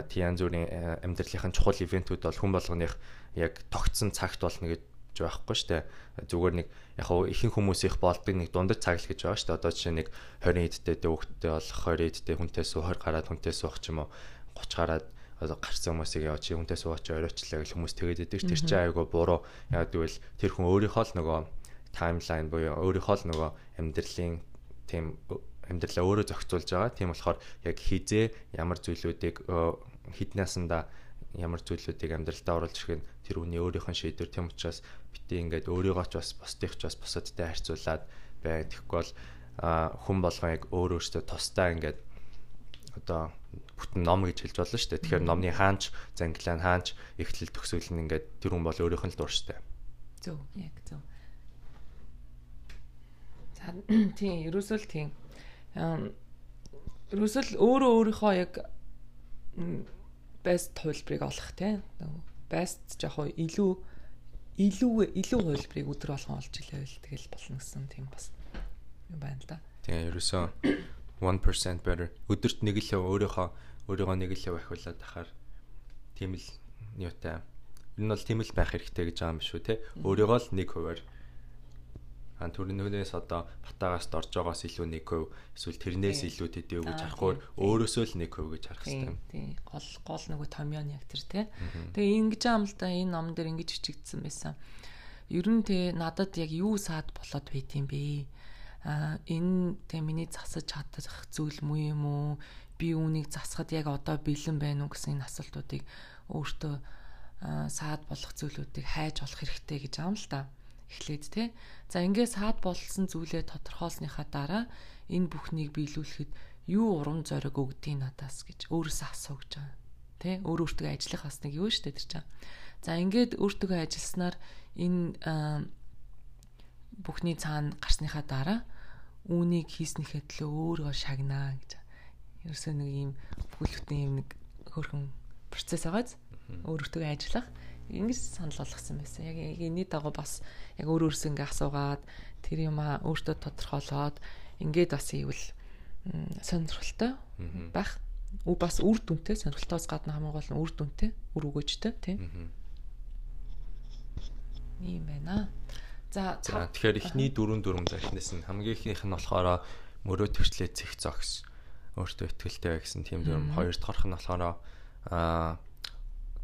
B: тийм зүрийн э, амьдралынхын чухал ивентүүд бол хүн болгоных яг тогтсон цагт болно гэж байхгүй штэ. Зүгээр нэг яг хуу ихэнх хүмүүс их болдог нэг дундаж цаг л гэж байгаа штэ. Одоо жишээ нэг 20 эдтэй дөвөгтэй болох 20 эдтэй хүнтэй суу 20 гараад хүнтэй суух ч юм уу 30 гараад одоо гарцсан хүмүүсийг яа чи хүнтэй сууч оройлчлаа гэж хүмүүс тэгээд идэг тэр чинь айгүй буруу. Яг гэвэл тэр хүн өөрийнхөө л нөгөө таймлайн буюу өөрийнхөө л нөгөө амьдралын тийм амьдралаа өөрөө зохицуулж байгаа. Тийм болохоор яг хизээ ямар зүйлүүдийг хіднээсэндаа ямар зүйлүүдийг амьдралтаа оруулж ирэх нь тэр хүний өөрийнх нь шийдвэр тийм учраас бити ингээд өөрийгөө ч бас бусдыг ч бас бусадтай харьцуулаад бай. Тэгэхгүй бол хүн болгон яг өөр өөртөө тусдаа ингээд одоо бүтэн ном гэж хэлж болно шүү дээ. Тэгэхээр номны хаанч, зангилаа хаанч, эхлэл төгсгөл нь ингээд тэр хүн бол өөрийнх нь л дуурштай.
A: Зөв, яг зөв. За [CLEARS THROAT] тийм, ерөөсөө л тийм ерөөсөл өөрөө өөрийнхөө яг best хувилбарыг олох те best яг илүү илүү илүү хувилбарыг өдөр болгон олж илээвэл тэгэл болно гэсэн тийм бас юм байна л да.
B: Тэгээ ерөөсөө 1% better өдөрт нэг л өөрийнхөө өөрийгөө нэг л ахиулаад ахаар тийм л юутай. Энэ бол тийм л байх хэрэгтэй гэж байгаа юм шүү те. Өөрийгөө л 1%-аар хан төрнөөс одоо батагаас дорж байгаас илүү 1% эсвэл тэрнээс илүү төдөө гэж харахаар өөрөөсөө л 1% гэж харах хэрэгтэй.
A: Тийм. Гол гол нөгөө томьёон яг тэр те. Тэгээ ингэж да энэ ном дээр ингэж хичигдсэн байсан. Ер нь те надад яг юу саад болоод байт юм бэ? А энэ те миний засаж чадах зүйл муу юм уу? Би үүнийг засахад яг одоо бэлэн байна уу гэсэн энэ асуултуудыг өөртөө саад болох зүйлүүдийг хайж олох хэрэгтэй гэж да эхлээд те. За ингээс хаад болсон зүйлээ тодорхойлсныхаа дараа энэ бүхнийг биелүүлэхэд юу урам зориг өгдгийг надаас гэж өөрөөсөө асуу гэж байгаа. Тэ өөр өөртөө ажиллах бас нэг юу штэ тэр чинь. За ингээд өөртөө ажилласнаар энэ бүхний цаана гарсныхаа дараа үүнийг хийснийхээ төлөө өөрөө шагнаа гэж. ерөөсөө нэг ийм бүхэлдээ ийм нэг хөрхөн процесс байгааз өөрөөтөө ажиллах ингэж санал болгосон байсан. Яг энэний дагуу бас яг өөр өөрсөө ингээ асуугаад тэр юм а өөртөө тодорхойлоод ингээд бас ийвэл сонирхолтой байх. Үу бас үр дүнтэй сонирхолтойос гадна хамгийн гол нь үр дүнтэй, үр өгөөжтэй тийм. Ийм байна.
B: За тэгэхээр эхний дөрөв дөрөв захинаас нь хамгийн ихнийх нь болохоор мөрөө төрчлээ цэг зогс өөртөө ихтэй гэсэн тийм дүрм хоёр дахь нь болохоор аа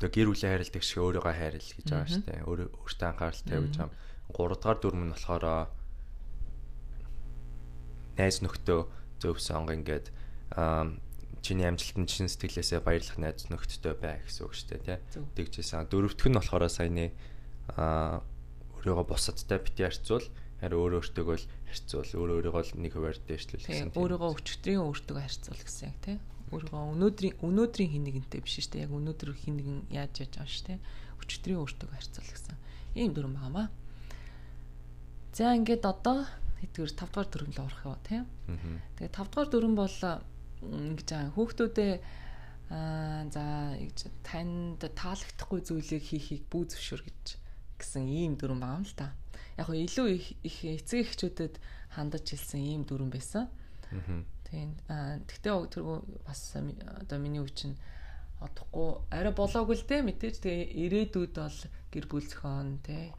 B: одоо гэр бүлийн хайрладаг шиг өөрийгөө хайрл гэж байгаа шүү дээ. Өөрөө өөртөө анхаарал тавьж байгаа. Гурав дахь дүрм нь болохоор найз нөхдөө зөв сонго ингээд чиний амжилтанд чин сэтгэлээсээ баярлах найз нөхдөдөө бай гэсэн үг шүү дээ тий. Тэгжсэн. Дөрөвтг нь болохоор саяны өөрийгөө бусадтай бити харьцуул харин өөрөө өөртөөгөө л харьцуул өөрөө өөрийгөө нэг хуваар дээшлүүл
A: гэсэн. Өөрийгөө өчтөрийн өөртөөгөө харьцуул гэсэн яг тий. Өөрийгөө өнөөдрийн өнөөдрийн хин нэгэнтэй биш шүү дээ. Яг өнөөдөр хин нэгэн яаж яаж байгаа шүү дээ. Өчтөрийн өөртөөгөө харьцуул гэсэн. Ийм дүрм байгаамаа. За ингээд одоо хэдгээр 5 дугаар дүрм л орох юу тий. Тэгээ 5 дугаар дүрм бол ингэж аа хүүхдүүдээ аа за танд таалагдахгүй зүйлийг хийхийг бүү зөвшөөр гэж гэсэн ийм дүрм байгаа юм л та. Яг го илүү их эцэг эхчүүдэд хандаж хэлсэн ийм дүрм байсан. Тийм. Аа тэгтээ тэргүй бас одоо миний үе чинь одохгүй арай болоогүй л дээ мэдээж тэгээ ирээдүйд бол гэр бүл зохион тий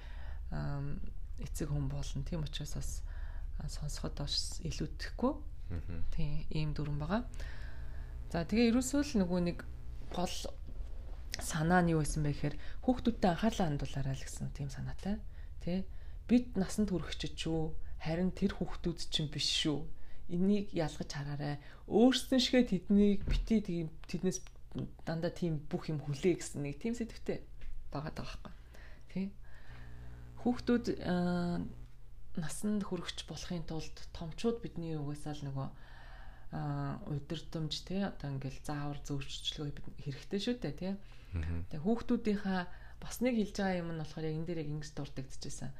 A: эцэг хүн болно тийм учраас бас сонсоход бас илүүдэхгүй. Тийм ийм дүрм байгаа. За тэгээ ерөөсөө л нөгөө нэг гол санаа нь юу байсан бэ гэхээр хүүхдүүдтэй анхаарлаа хандуулаарай л гэсэн тийм санаатай. Тэ? Бид насанд хүрэхчиж шүү. Харин тэр хүүхдүүд чинь биш шүү. Энийг ялгаж хараарай. Өөрсдөн шигээ тэднийг бити тийм тэднээс дандаа тийм бүх юм хүлээ гэсэн нэг тийм сэтгэвтэй байгаа даа байхгүй. Тэ? Хүүхдүүд насанд хүрэхч болохын тулд томчууд бидний угаасаа л нөгөө а удирдамж те одоо ингээл заавар зөвчлөгөө хэрэгтэй шүү дээ тий Тэгээ хүүхдүүдийнхаа бас нэг хэлж байгаа юм нь болохоор яг энэ дээр яг ингэж дурддагчжсэн.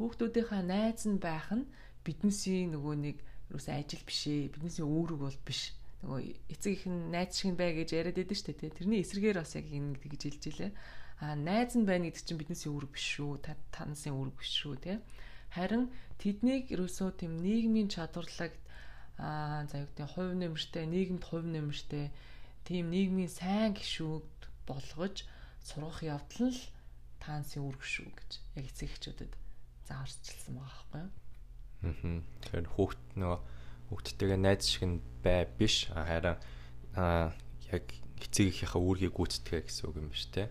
A: Хүүхдүүдийнхаа найз нь байх нь биднээсийн нөгөө нэг юусе ажил биш ээ. Биднээсийн үүрэг бол биш. Нөгөө эцэг их нь найз шиг бай гэж яриад байдаг шүү дээ. Тэрний эсрэгээр бас яг ингэ гэж хэлж илээ. А найз нь байна гэдэг чинь биднээсийн үүрэг биш шүү. Та танасын үүрэг биш шүү тий. Харин тэднийг ерөөсөө тийм нийгмийн чадварлагт аа за юу гэдэг хувь нэмэртэй, нийгэмд хувь нэмэртэй тийм нийгмийн сайн гишүүд болгож сургах явдал нь л таансын үүрэг шүү гэж яг эцэг эхчүүдэд зааварчилсан байгаа байхгүй юу.
B: Аа. Тэгэхээр хүүхд нөгөө хүүхдтэйгээ найз шиг нь бай биш харин аа яг эцэг эхийнхээ үүргийг гүйцэтгэе гэсэн үг юм биш те.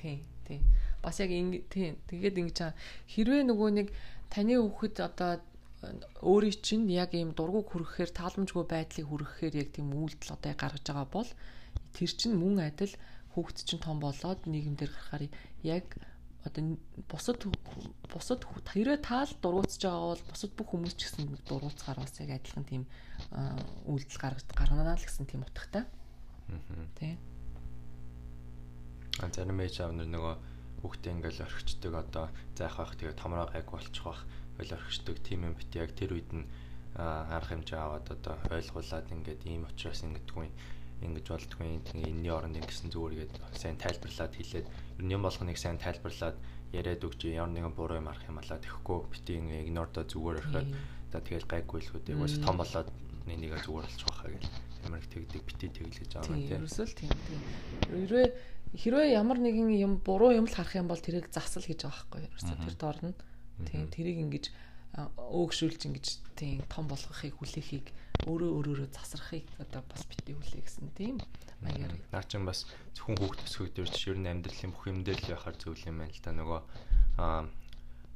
A: Тий, тий. Бас яг ингэ тий. Тэгээд ингэж хэрвээ нөгөө нэг таны хүүхэд одоо өөрийн чинь яг ийм дургуг хүрхэхээр тааламжгүй байдлыг хүрхэхээр яг тийм үйлдэл одоо гаргаж байгаа бол тэр чинь мөн адил хүүхэд чинь том болоод нийгэмдэр гарахаар яг одоо бусад бусад хэрэг таал дургуутж байгаа бол бусад бүх хүмүүс ч гэсэн дургуутгаар бас яг адилхан тийм үйлдэл гаргаж гарганаа л гэсэн тийм утгатай. Аа. Тэ.
B: А зарим ээж аав нар нөгөө хүүхдээ ингээл орхичдаг одоо заах байх тэгээ томроо гайг болчих байх ойл орхичдаг тийм юм бит яг тэр үед нь арга хэмжээ аваад одоо ойлгуулад ингээд ийм учраас ингэдэггүй ингэж болдгүй тэгээ энэний оронд ингэсэн зүгээр гээд сайн тайлбарлаад хэлээд ер нь юм болгоныг сайн тайлбарлаад яриад өгч ямар нэгэн буруу юм арах юм алаа тэгэхгүй бити ингэ игнордо зүгээр орхиод одоо тэгэл гайгүй л хөтэй уус том болоод нэнийг зүгээр болчих واخа гэл ямар их тэгдэг бити тэглэж байгаа
A: юм тийм ерөөсөө л тийм тийм хэрвээ хэрвээ ямар нэгэн юм буруу юм л харах юм бол тэрийг засал гэж байгаа байхгүй ерөөсөө тэр дорно тийм тэрийг ингэж өөгшүүлж ингэж тийм том болгохыг хүлээхийг өөрөө өөрөөрөө засрахыг одоо бас бити хүлээ гэсэн тийм маягаар.
B: Наа чин бас зөвхөн хүүхд төсвөө дээр чинь ер нь амьдралын бүх юм дээр л яхаар зөвл юм байна л да нөгөө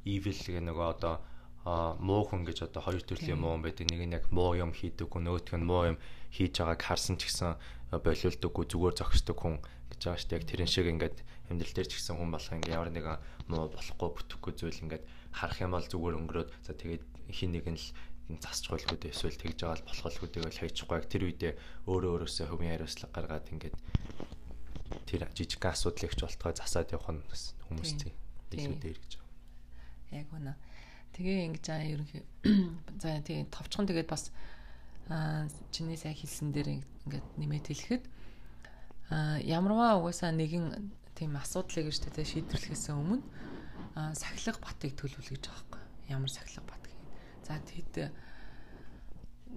B: evil гэх нөгөө одоо а муу хүн гэж одоо хоёр төрлийн муу хүн байдаг. Нэг нь яг муу юм хийдэг хүн, нөгөөх нь муу юм хийж байгааг харсан ч гэсэн болиулдаггүй зүгээр зогсдог хүн гэж байгаа шүү дээ. Яг тэрэн шиг ингээд амьдрал дээр ч гэсэн хүн болох ингээд ямар нэгэн муу болохгүй бүтэхгүй зүйл ингээд харах юм бол зүгээр өнгөрөөд за тэгээд хин нэг нь л засч дээ эсвэл тэгж байгаа болох л үдэг л хайчихгүй яг тэр үедээ өөрөө өөрөөсөө хөвийн хариуцлага гаргаад ингээд тэр жижиг асуудлыг ч болтгой засаад явах нь хүмүүс тийм илүү дээр гэж
A: байна. Яг үнэ. Тэгээ ингэж аа ерөнхий за тийм товчхон тэгээд бас аа чиний сайн хэлсэн дээр ингээд нэмээд хэлэхэд аа ямарваа угаасаа нэгэн тийм асуудлыг шүү дээ шийдвэрлэхээс өмнө сахилга батыг төлөвлөж байгаа байхгүй ямар сахилга бат. За тэгэд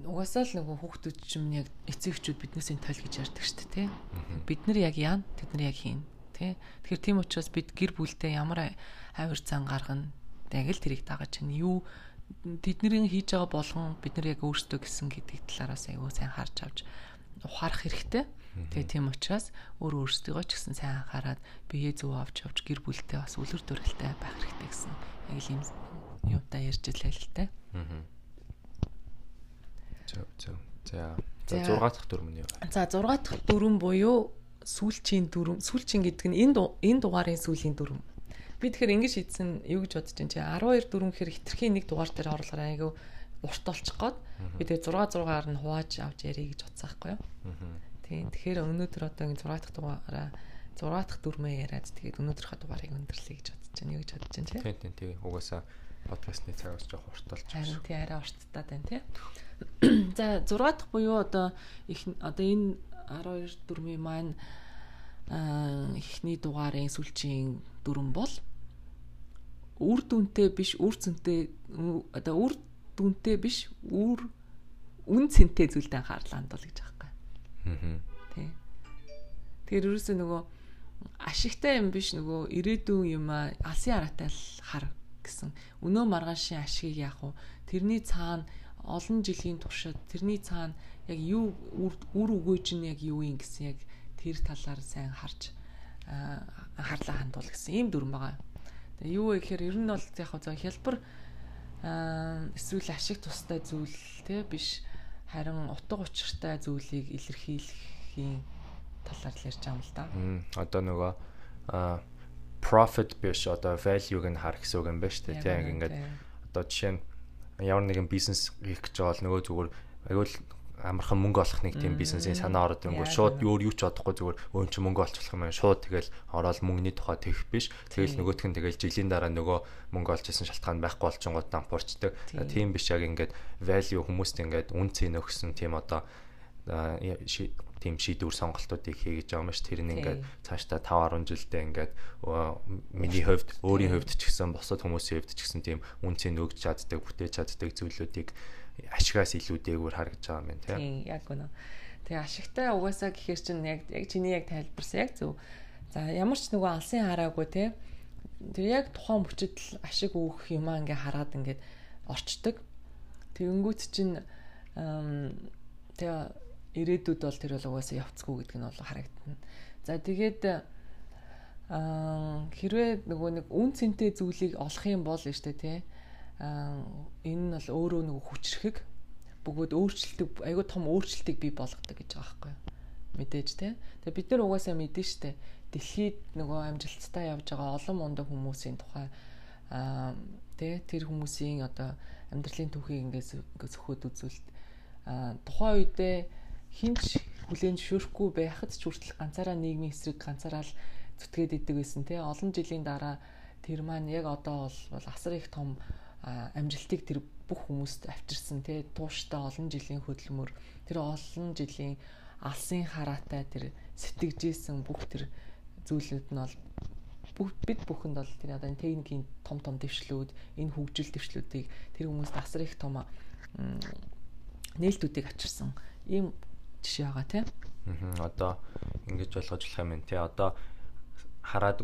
A: угаасаа л нөгөө хүүхдүүд ч юм яг эцэгчүүд биднээс энэ тойл гэж ярьдаг шүү дээ тий. Бид нар яг яана тэд нар яг хийн тий. Тэгэхээр тийм учраас бид гэр бүлдээ ямар авир цан гаргана яг л тэрийг дагаж чинь юу тэдний хийж байгаа болгон бид нар яг өөрсдөө гэсэн гэдэг талаараас аягүй сайн харж авч ухаарах хэрэгтэй. Тэгээ тийм учраас өөр өөрсдөө ч гэсэн сайн анхаарад бие зөв авч авч гэр бүлтэй бас үлгэр дууралтай байх хэрэгтэй гэсэн яг л юм юутай ярьж илээ л тэ. Аа.
B: Зөв зөв. За за 6 дахь дүрм нь юу?
A: За 6 дахь дүрм буюу сүүлчийн дүрм. Сүүлчийн гэдэг нь энэ энэ дугаарын сүүлийн дүрм Би тэгэхээр ингэж хийдсэн юу гэж бодож чинь 12 4 гэхэр хитрхийн нэг дугаар дээр оруулахаар айгүй урт олчих гээд би тэгээ 6 6-аар нь хувааж авч ярих гэж бодсон байхгүй юу. Тийм. Тэгэхээр өнөөдөр одоо ингэ 6 дахь дугаараа 6 дахь дүрмээ яриад тэгээд өнөөдрийнхөө дугаарыг өндөрлөе гэж бодож байна. Юу гэж бодож байна
B: тий? Тийм тийм. Угаасаа подкастны цагаас жоох урт болж
A: байна. Харин тий арай урттаад байна тий. [CLEARS THROAT] За 6 дахь буюу одоо их одоо энэ 12 дүрмийн маань эхний дугаарын сүүлчийн дүрм бол үр дүнтэй биш үр цэнтэй одоо үр дүнтэй биш үр үн цэнтэй зүйлд анхаарлаа хандуул гэж байгаа юм. Тий. Тэгэхээр ерөөсөө нөгөө ашигтай юм биш нөгөө ирээдүйн юм а алсын хараатай л хар гэсэн. Өнөө маргаашийн ашигыг яах вэ? Тэрний цаана олон жилийн туршид тэрний цаана яг юу үр өгөөж нь яг юу юм гэсэн яг тэр талаар сайн харж анхаарлаа хандуул гэсэн ийм дүрм байгаа. Тэгээ юу вэ гэхээр ер нь бол яг хаа хялбар эсвэл ашиг тустай зүйл те биш харин утга учиртай зүйлийг илэрхийлэхийн талаар ярьж байгаа юм л да.
B: Одоо нөгөө profit биш одоо value-г нь хар гэсэн үг юм байна шүү дээ. Тийм ингээд одоо жишээ нь ямар нэгэн бизнес хийх гэж байгаа бол нөгөө зүгээр аюул амархан мөнгө олох нэг тийм бизнесийн санаа ороод ирэнгүүт шууд юу юу ч бодохгүй зүгээр өөн чи мөнгө олчих юм байна шууд тэгэл ороод мөнгөний тухай тэгэх биш. Тэгэл нөгөөтх нь тэгэл жилийн дараа нөгөө мөнгө олж исэн шалтгаан байхгүй болчихгоот дампуурчдаг тийм биш яг ингээд value хүмүүст ингээд үн цэн өгсөн тийм одоо тийм шийдвэр сонголтуудыг хийгэж байгаа юм ш тэр нь ингээд цаашдаа 5 10 жилдээ ингээд миний хувьд өөрийн хувьд ч гэсэн босод хүмүүсийн хувьд ч гэсэн тийм үн цэн өгч чаддаг бүтээж чаддаг зүйлүүдийг ашигаас илүү дээгүүр харагдаж байгаа юм
A: тийм яг үнэ. Тэгээ ашигтай угаасаа гэхэр чинь яг яг чиний яг тайлбарсан яг зөв. За ямар ч нөгөө алсын хараагүй те тэр яг тухайн мөчөд л ашиг өөх юмаа ингээ хараад ингээд орчдөг. Тэгэнгүүт чинь тэгээ ирээдүйд бол тэр бол угаасаа явцгүй гэдэг нь бол харагдана. За тэгээд аа хэрвээ нөгөө нэг үн цэнтэй зүйлийг олох юм бол штэ тий энэ нь бол өөрөө нэг хүчрхэг бөгөөд өөрчлөлтөг айгүй том өөрчлөлтийг бий болгодог гэж байгаа байхгүй мэдээж те тэгээ бид нар угаасаа мэдэн штэ дэлхийд нөгөө амжилттай явж байгаа олон мундаг хүмүүсийн тухай аа тэ тэр хүмүүсийн одоо амьдралын түүхийг ингээс ингээ зөвхөд үзүүлэлт аа тухайн үедээ хинч хүлэн зөвшөөрөхгүй байхад ч хүртэл ганцаараа нийгмийн эсрэг ганцаараа л зүтгээд идэг байсан те. Олон жилийн дараа тэр маань яг одоо бол асар их том амжилтыг тэр бүх хүмүүст авчирсан тий тууштай олон жилийн хөдөлмөр тэр олон жилийн алсын хараатай тэр сэтгэжсэн бүх тэр зүйлүүд нь бол бид бүхэнд бол тэр одоо техникийн том том дэвшлүүд энэ хөгжил дэвшлүүдийг тэр хүмүүст асар их том нээлтүүдийг авчирсан. Ийм жишээ байгаа тийм.
B: Аа одоо ингэж ойлгож болох юм тий одоо хараад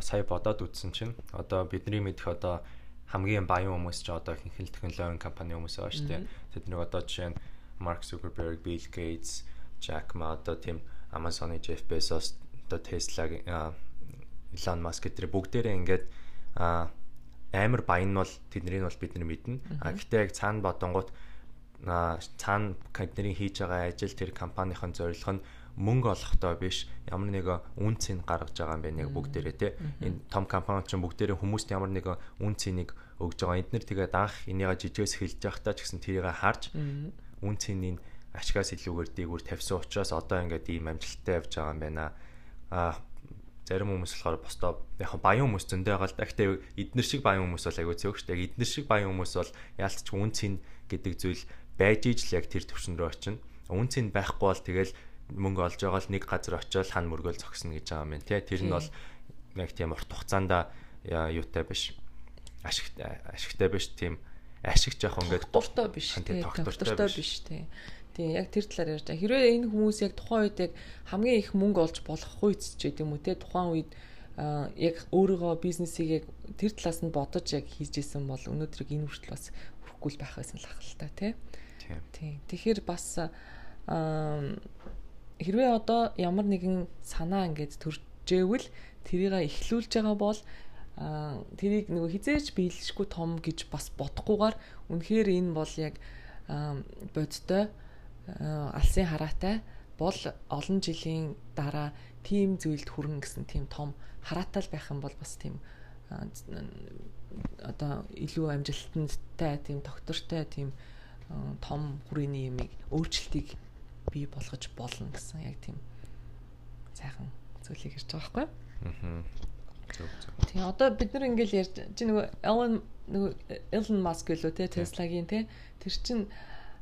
B: сая бодоод үтсэн чинь одоо бидний мэдих одоо хамгийн баян хүмүүс ч одоо ихэнх технологийн компани хүмүүс байгаа шүү дээ. Тэд нэг одоо жишээ нь Mark Zuckerberg, Bill Gates, Jack Ma одоо тийм Amazon-ы Jeff Bezos одоо Tesla-гийн Elon Musk гэдэг бүгдээрээ ингээд амар баян нь бол тэднийг бол бид нар мэднэ. А гэтээ яг цаана бодонгууд цаана компанийн хийж байгаа ажил тэр компанийн зорилго нь мөнгө олохтой биш. Ямар нэг үн цэн гаргаж байгаа юм бэ нэг бүгдээрээ те. Энэ том компани ч бүгдээрээ хүмүүст ямар нэг үн цэнийг өгж байгаа. Эднэр тэгээд анх энийга жижигээс хэлж байхдаа ч гэсэн тэрийг харж үн цэнийг ашигаас илүүгээр дээгүүр тавьсан учраас одоо ингээд ийм амжилттай явж байгаа юм байна. А зарим хүмүүс болохоор бостоо яг баян хүмүүс зөндөө байгаа л да. Гэхдээ эднэр шиг баян хүмүүс бол аягүй зөв шүү дээ. Эднэр шиг баян хүмүүс бол яалтч үн цэн гэдэг зүйл байж ижил яг тэр төвшин рүү очино. Үнцэн байхгүй бол тэгэл мөнгө олж байгаа л нэг газар очиод хан мөргөөл зогсно гэж байгаа юм тий. Тэр нь бол яг тийм урт хугацаанд юутай биш. Ашигтай ашигтай биш тийм ашиг жоох ингээд
A: дуртай биш тий. Дуртай биш тий. Тийм яг тэр талаар ярьж байгаа. Хэрвээ энэ хүмүүс яг тухайн үед яг хамгийн их мөнгө олж болох үед ч гэдэм үү те тухайн үед яг өөрийгөө бизнесийг яг тэр талаас нь бодож яг хийж исэн бол өнөөдрийг энэ хүртэл бас хүрэхгүй л байх байсан л ахalta те. Тийм. Тэгэхээр бас хэрвээ одоо ямар нэгэн санаа ингээд төржээвэл тэрийг эхлүүлж байгаа бол тэрийг нөгөө хизээч биелэшгүй том гэж бас бодохгүйгээр үнэхээр энэ бол яг бодтой алсын хараатай бол олон жилийн дараа тийм зүйлд хүрнэ гэсэн тийм том хараатай байх юм бол бас тийм одоо илүү амжилттай тийм доктортой тийм том хүрээний ямиг өөрчлөлтийг бий болгож болно гэсэн яг тийм сайхан зүйлийг ярьж байгаа байхгүй? Аа. Тэгээ одоо бид нар ингээл ярьж чи нөгөө Elon нөгөө Elon Musk гэлөө те Tesla-гийн те тэр чин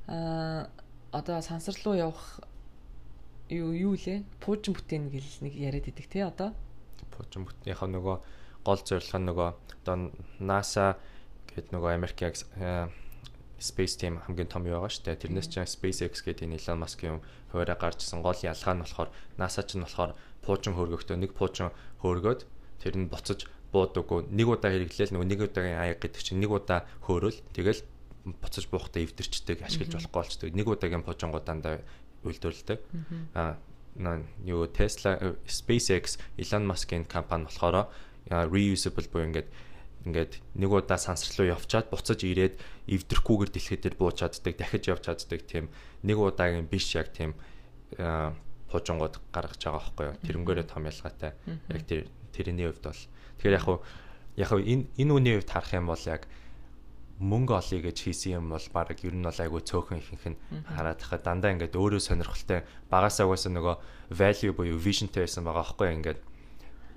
A: аа одоо сансар руу явах юу юу лээ? Пуужин бүтээн гэл нэг яриад идэг тий одоо.
B: Пуужин бүтээнийхээ нөгөө гол зорилго нь нөгөө одоо NASA гэдэг нөгөө Америкийн Space Team хамгийн том юу байгаа шүү дээ. Тэрнээс чинь SpaceX гэдэг энэ Elon Musk-ийн хуваараа гарчсан гол ялгаа нь болохоор NASA ч нь болохоор пуужин хөргөхдөө нэг пуужин хөөргөөд тэр нь буцаж буудаггүй нэг удаа хэрэглээл нөгөө нэг удаагийн аяг гэдэг чинь нэг удаа хөөрөөл тэгэл буцаж буухтаа эвдэрчдэг ашиглаж болохгүй болчдөг. Нэг удаагийн пожонгуудаа үйлдвэрлэдэг. Аа юу Tesla SpaceX Elon Musk-ийн компани болохоор reusable буюу ингээд ингээд нэг удаа сансар руу явчаад буцаж ирээд эвдрэхгүйгээр дэлхийд дээр бууж чаддаг, дахиж явж чаддаг тийм нэг удаагийн биш яг тийм пожонгууд гаргаж байгаа байхгүй юу. Тэрнгээрээ том ялгаатай. Яг тэр тэрний хувьд бол тэгэхээр яг хуу яг энэ энэ үний хувьд харах юм бол яг мөнгө олъё гэж хийсэн юм бол баг ер нь бол айгүй цөөхөн ихэнх нь хараад хахад дандаа ингээд өөрөө сонирхолтой багасаа угаасаа нөгөө value буюу visionтэй байсан байгаа байхгүй ингээд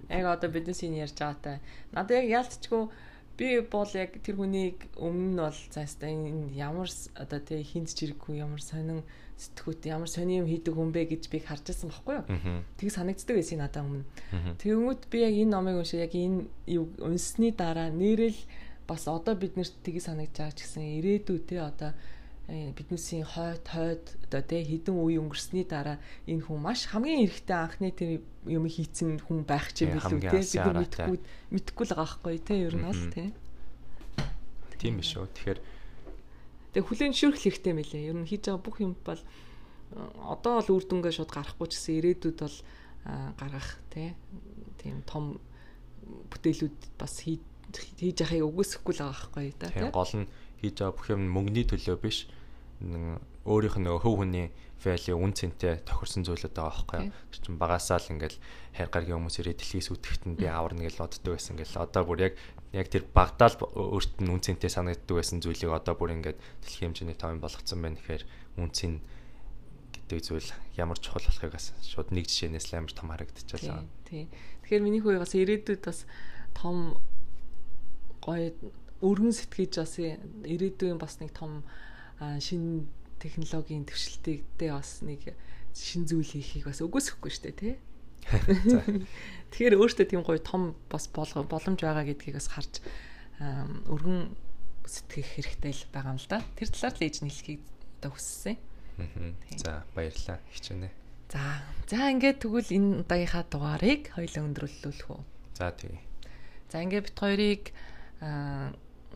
A: яг одоо бизнесийн ярьж байгаатай надад яг яалтчгүй би бол яг тэр хүнийг өмнө нь бол заастаа энэ ямар одоо тий хинт чирэггүй ямар сонин сэтгүүт ямар сони юм хийдэг хүн бэ гэж би харж байсан байхгүй юу. Тэг санагддаг байсан надад өмнө. Тэгвэл би яг энэ номыг уншаа яг энэ унсны дараа нэрэл бас одоо бид нэрт тгий санагдж байгаа ч гэсэн ирээдүй те одоо биднээсийн хойд хойд одоо те хідэн үе өнгөрсний дараа энэ хүн маш хамгийн эрэхтэй анхны тэр юм хийцэн хүн байх ч юм билүү те бид нар мэдхгүй мэдхгүй л байгаа байхгүй те ер нь бол те.
B: Тийм биш үү? Тэгэхээр
A: тэг хүлэн зөвшөөрөх хэрэгтэй мэлээ ер нь хийж байгаа бүх юм бол э, одоо бол үр дүнгээ шууд гарахгүй ч гэсэн ирээдүйд бол гаргах те тийм том бүтээлүүд бас хийж яхахыг үгүйсэхгүй л байгаа байхгүй да
B: тийм гол нь хийж байгаа бүх юм мөнгөний төлөө биш өөрийнх нь хөв хүний value үн цэнтэй тохирсон зүйлүүд байгаа байхгүй юу. Тэр чинь багасаа л ингээл хайр гаргийн хүмүүс ирээд дэлхийс үтгэхт нь би аварна гэж боддог байсан гэл одоо бүр яг яг тэр багтаал өөрт нь үн цэнтэй санагддаг байсан зүйлийг одоо бүр ингээд дэлхийн хэмжээний товын болгоцсон байна гэхээр үн цэн гэдэг зүйл ямар чухал болохыг бас шууд нэг жишээнээс л амар том харагдчихлаа.
A: Тий. Тэгэхээр миний хувьд бас ирээдүйд бас том гоё өргөн сэтгэж бас ирээдүйн бас нэг том шин технологийн төвшлөлттэй бас нэг шин зүйл хийхийг бас үгүйсэхгүй шүү дээ тий. [LAUGHS] Тэгэхээр өөртөө тийм гоё том бас боломж байгаа гэдгийг бас харж өргөн сэтгэх хэрэгтэй л байгаа юм л да. Тэр талаар л ээж нэлхийг одоо хүссэн.
B: За баярлалаа хичээнэ.
A: За за ингээд тэгвэл энэ удаагийнхаа дугаарыг хоёлаа өндрүүлүүлэх үү.
B: За тэгье.
A: За ингээд бит хоёрыг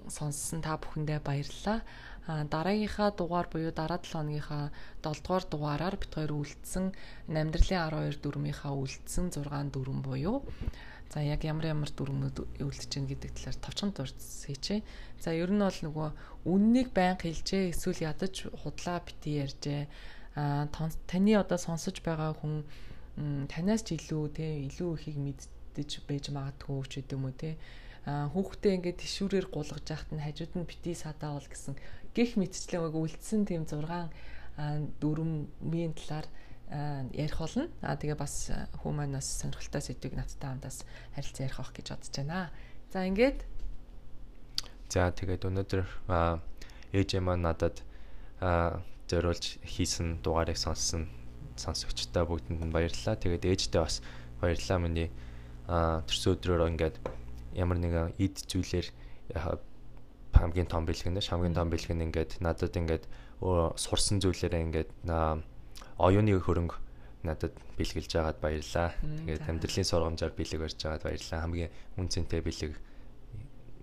A: сонссон та бүхэндээ баярлалаа. Дараагийнхаа дугаар буюу дараа 7 хоногийнхаа 7 дугаар дугаараар бит хоёр үлдсэн амьдралын 12 дүрмийнхаа үлдсэн 6 дүрм буюу За яг ямар ямар дүрмүүд үлдэж гин гэдэг талаар товчхон дурдс хийчээ. За ер нь бол нөгөө үннийг байн хэлжээ эсвэл ядаж худлаа бити ярьжээ. А таны одоо сонсож байгаа хүн танаас ч илүү те илүү ихийг мэддэж байж магадгүй ч гэдэм үү те хүүхдээ ингээд тишүүрээр гулгаж яхад нь хажууд нь бити садаавал гэсэн гих мэтчлэн яг үлдсэн тийм 6 дөрвийн талаар ярих болно. Аа тэгээ бас хүмүүс манаас сонирхолтой сэдвийг надтай хамтаас харилцан ярих авах гэж бодож байна. За ингээд
B: За тэгээд өнөөдөр ээж маань надад зориулж хийсэн дугаарыг сонссон сонсогчтой бүгдэнд нь баярлалаа. Тэгээд ээждээ бас баярлалаа миний аа төрсөн өдрөөр ингээд ямар нэгэн эд зүйлэр хамгийн том бэлгэн дэш хамгийн том бэлгэн ингээд надад ингээд сурсан зүйлээрээ ингээд оюуны хөрөнгө надад бэлгэлж байгаад баярлаа. Тэгээд амьдралын сургамжаар бэлэг барьж байгаад баярлаа. Хамгийн үнцэнтэй бэлэг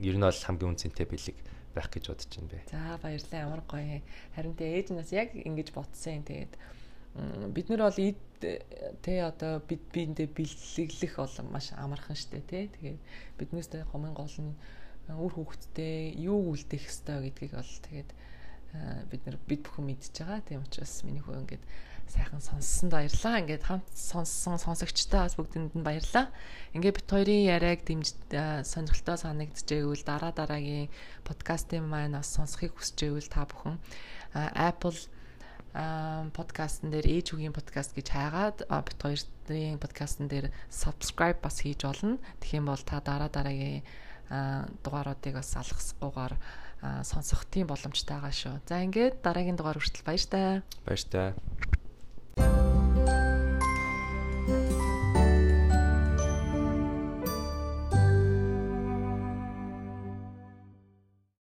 B: ер нь бол хамгийн үнцэнтэй бэлэг байх гэж бодож байна бэ.
A: За баярлалаа ямар гоё. Харин тэ ээж нас яг ингэж ботсон. Тэгээд бид нар бол эд тэ одоо бид биэндээ бэлэглэх бол маш амархан штэ тэ. Тэгээд биднээс гомын гол нь үр хөвгтдээ юу үлдээх ёстой гэдгийг бол тэгээд бид нар бид бүхэн мэдж байгаа. Тийм учраас миний хөө ингээд сайхан сонссонд баярлаа. Ингээд хамт сонссон сонсогчтой бас бүгдэнд нь баярлаа. Ингээд бит хоёрын яриаг дэмж сонирхолтой санагдчихэвэл дараа дараагийн подкастын маань бас сонсохыг хүсчихэвэл та бүхэн Apple подкастн дээр ээж үгийн подкаст гэж хайгаад бит хоёрын подкастн дээр subscribe бас хийж олно. Тэгэх юм бол та дараа дараагийн дугааруудыг бас алгасгүйгээр сонсох тийм боломжтойгаа шүү. За ингээд дараагийн дугаар хүртэл
B: баяртай. Баяртай.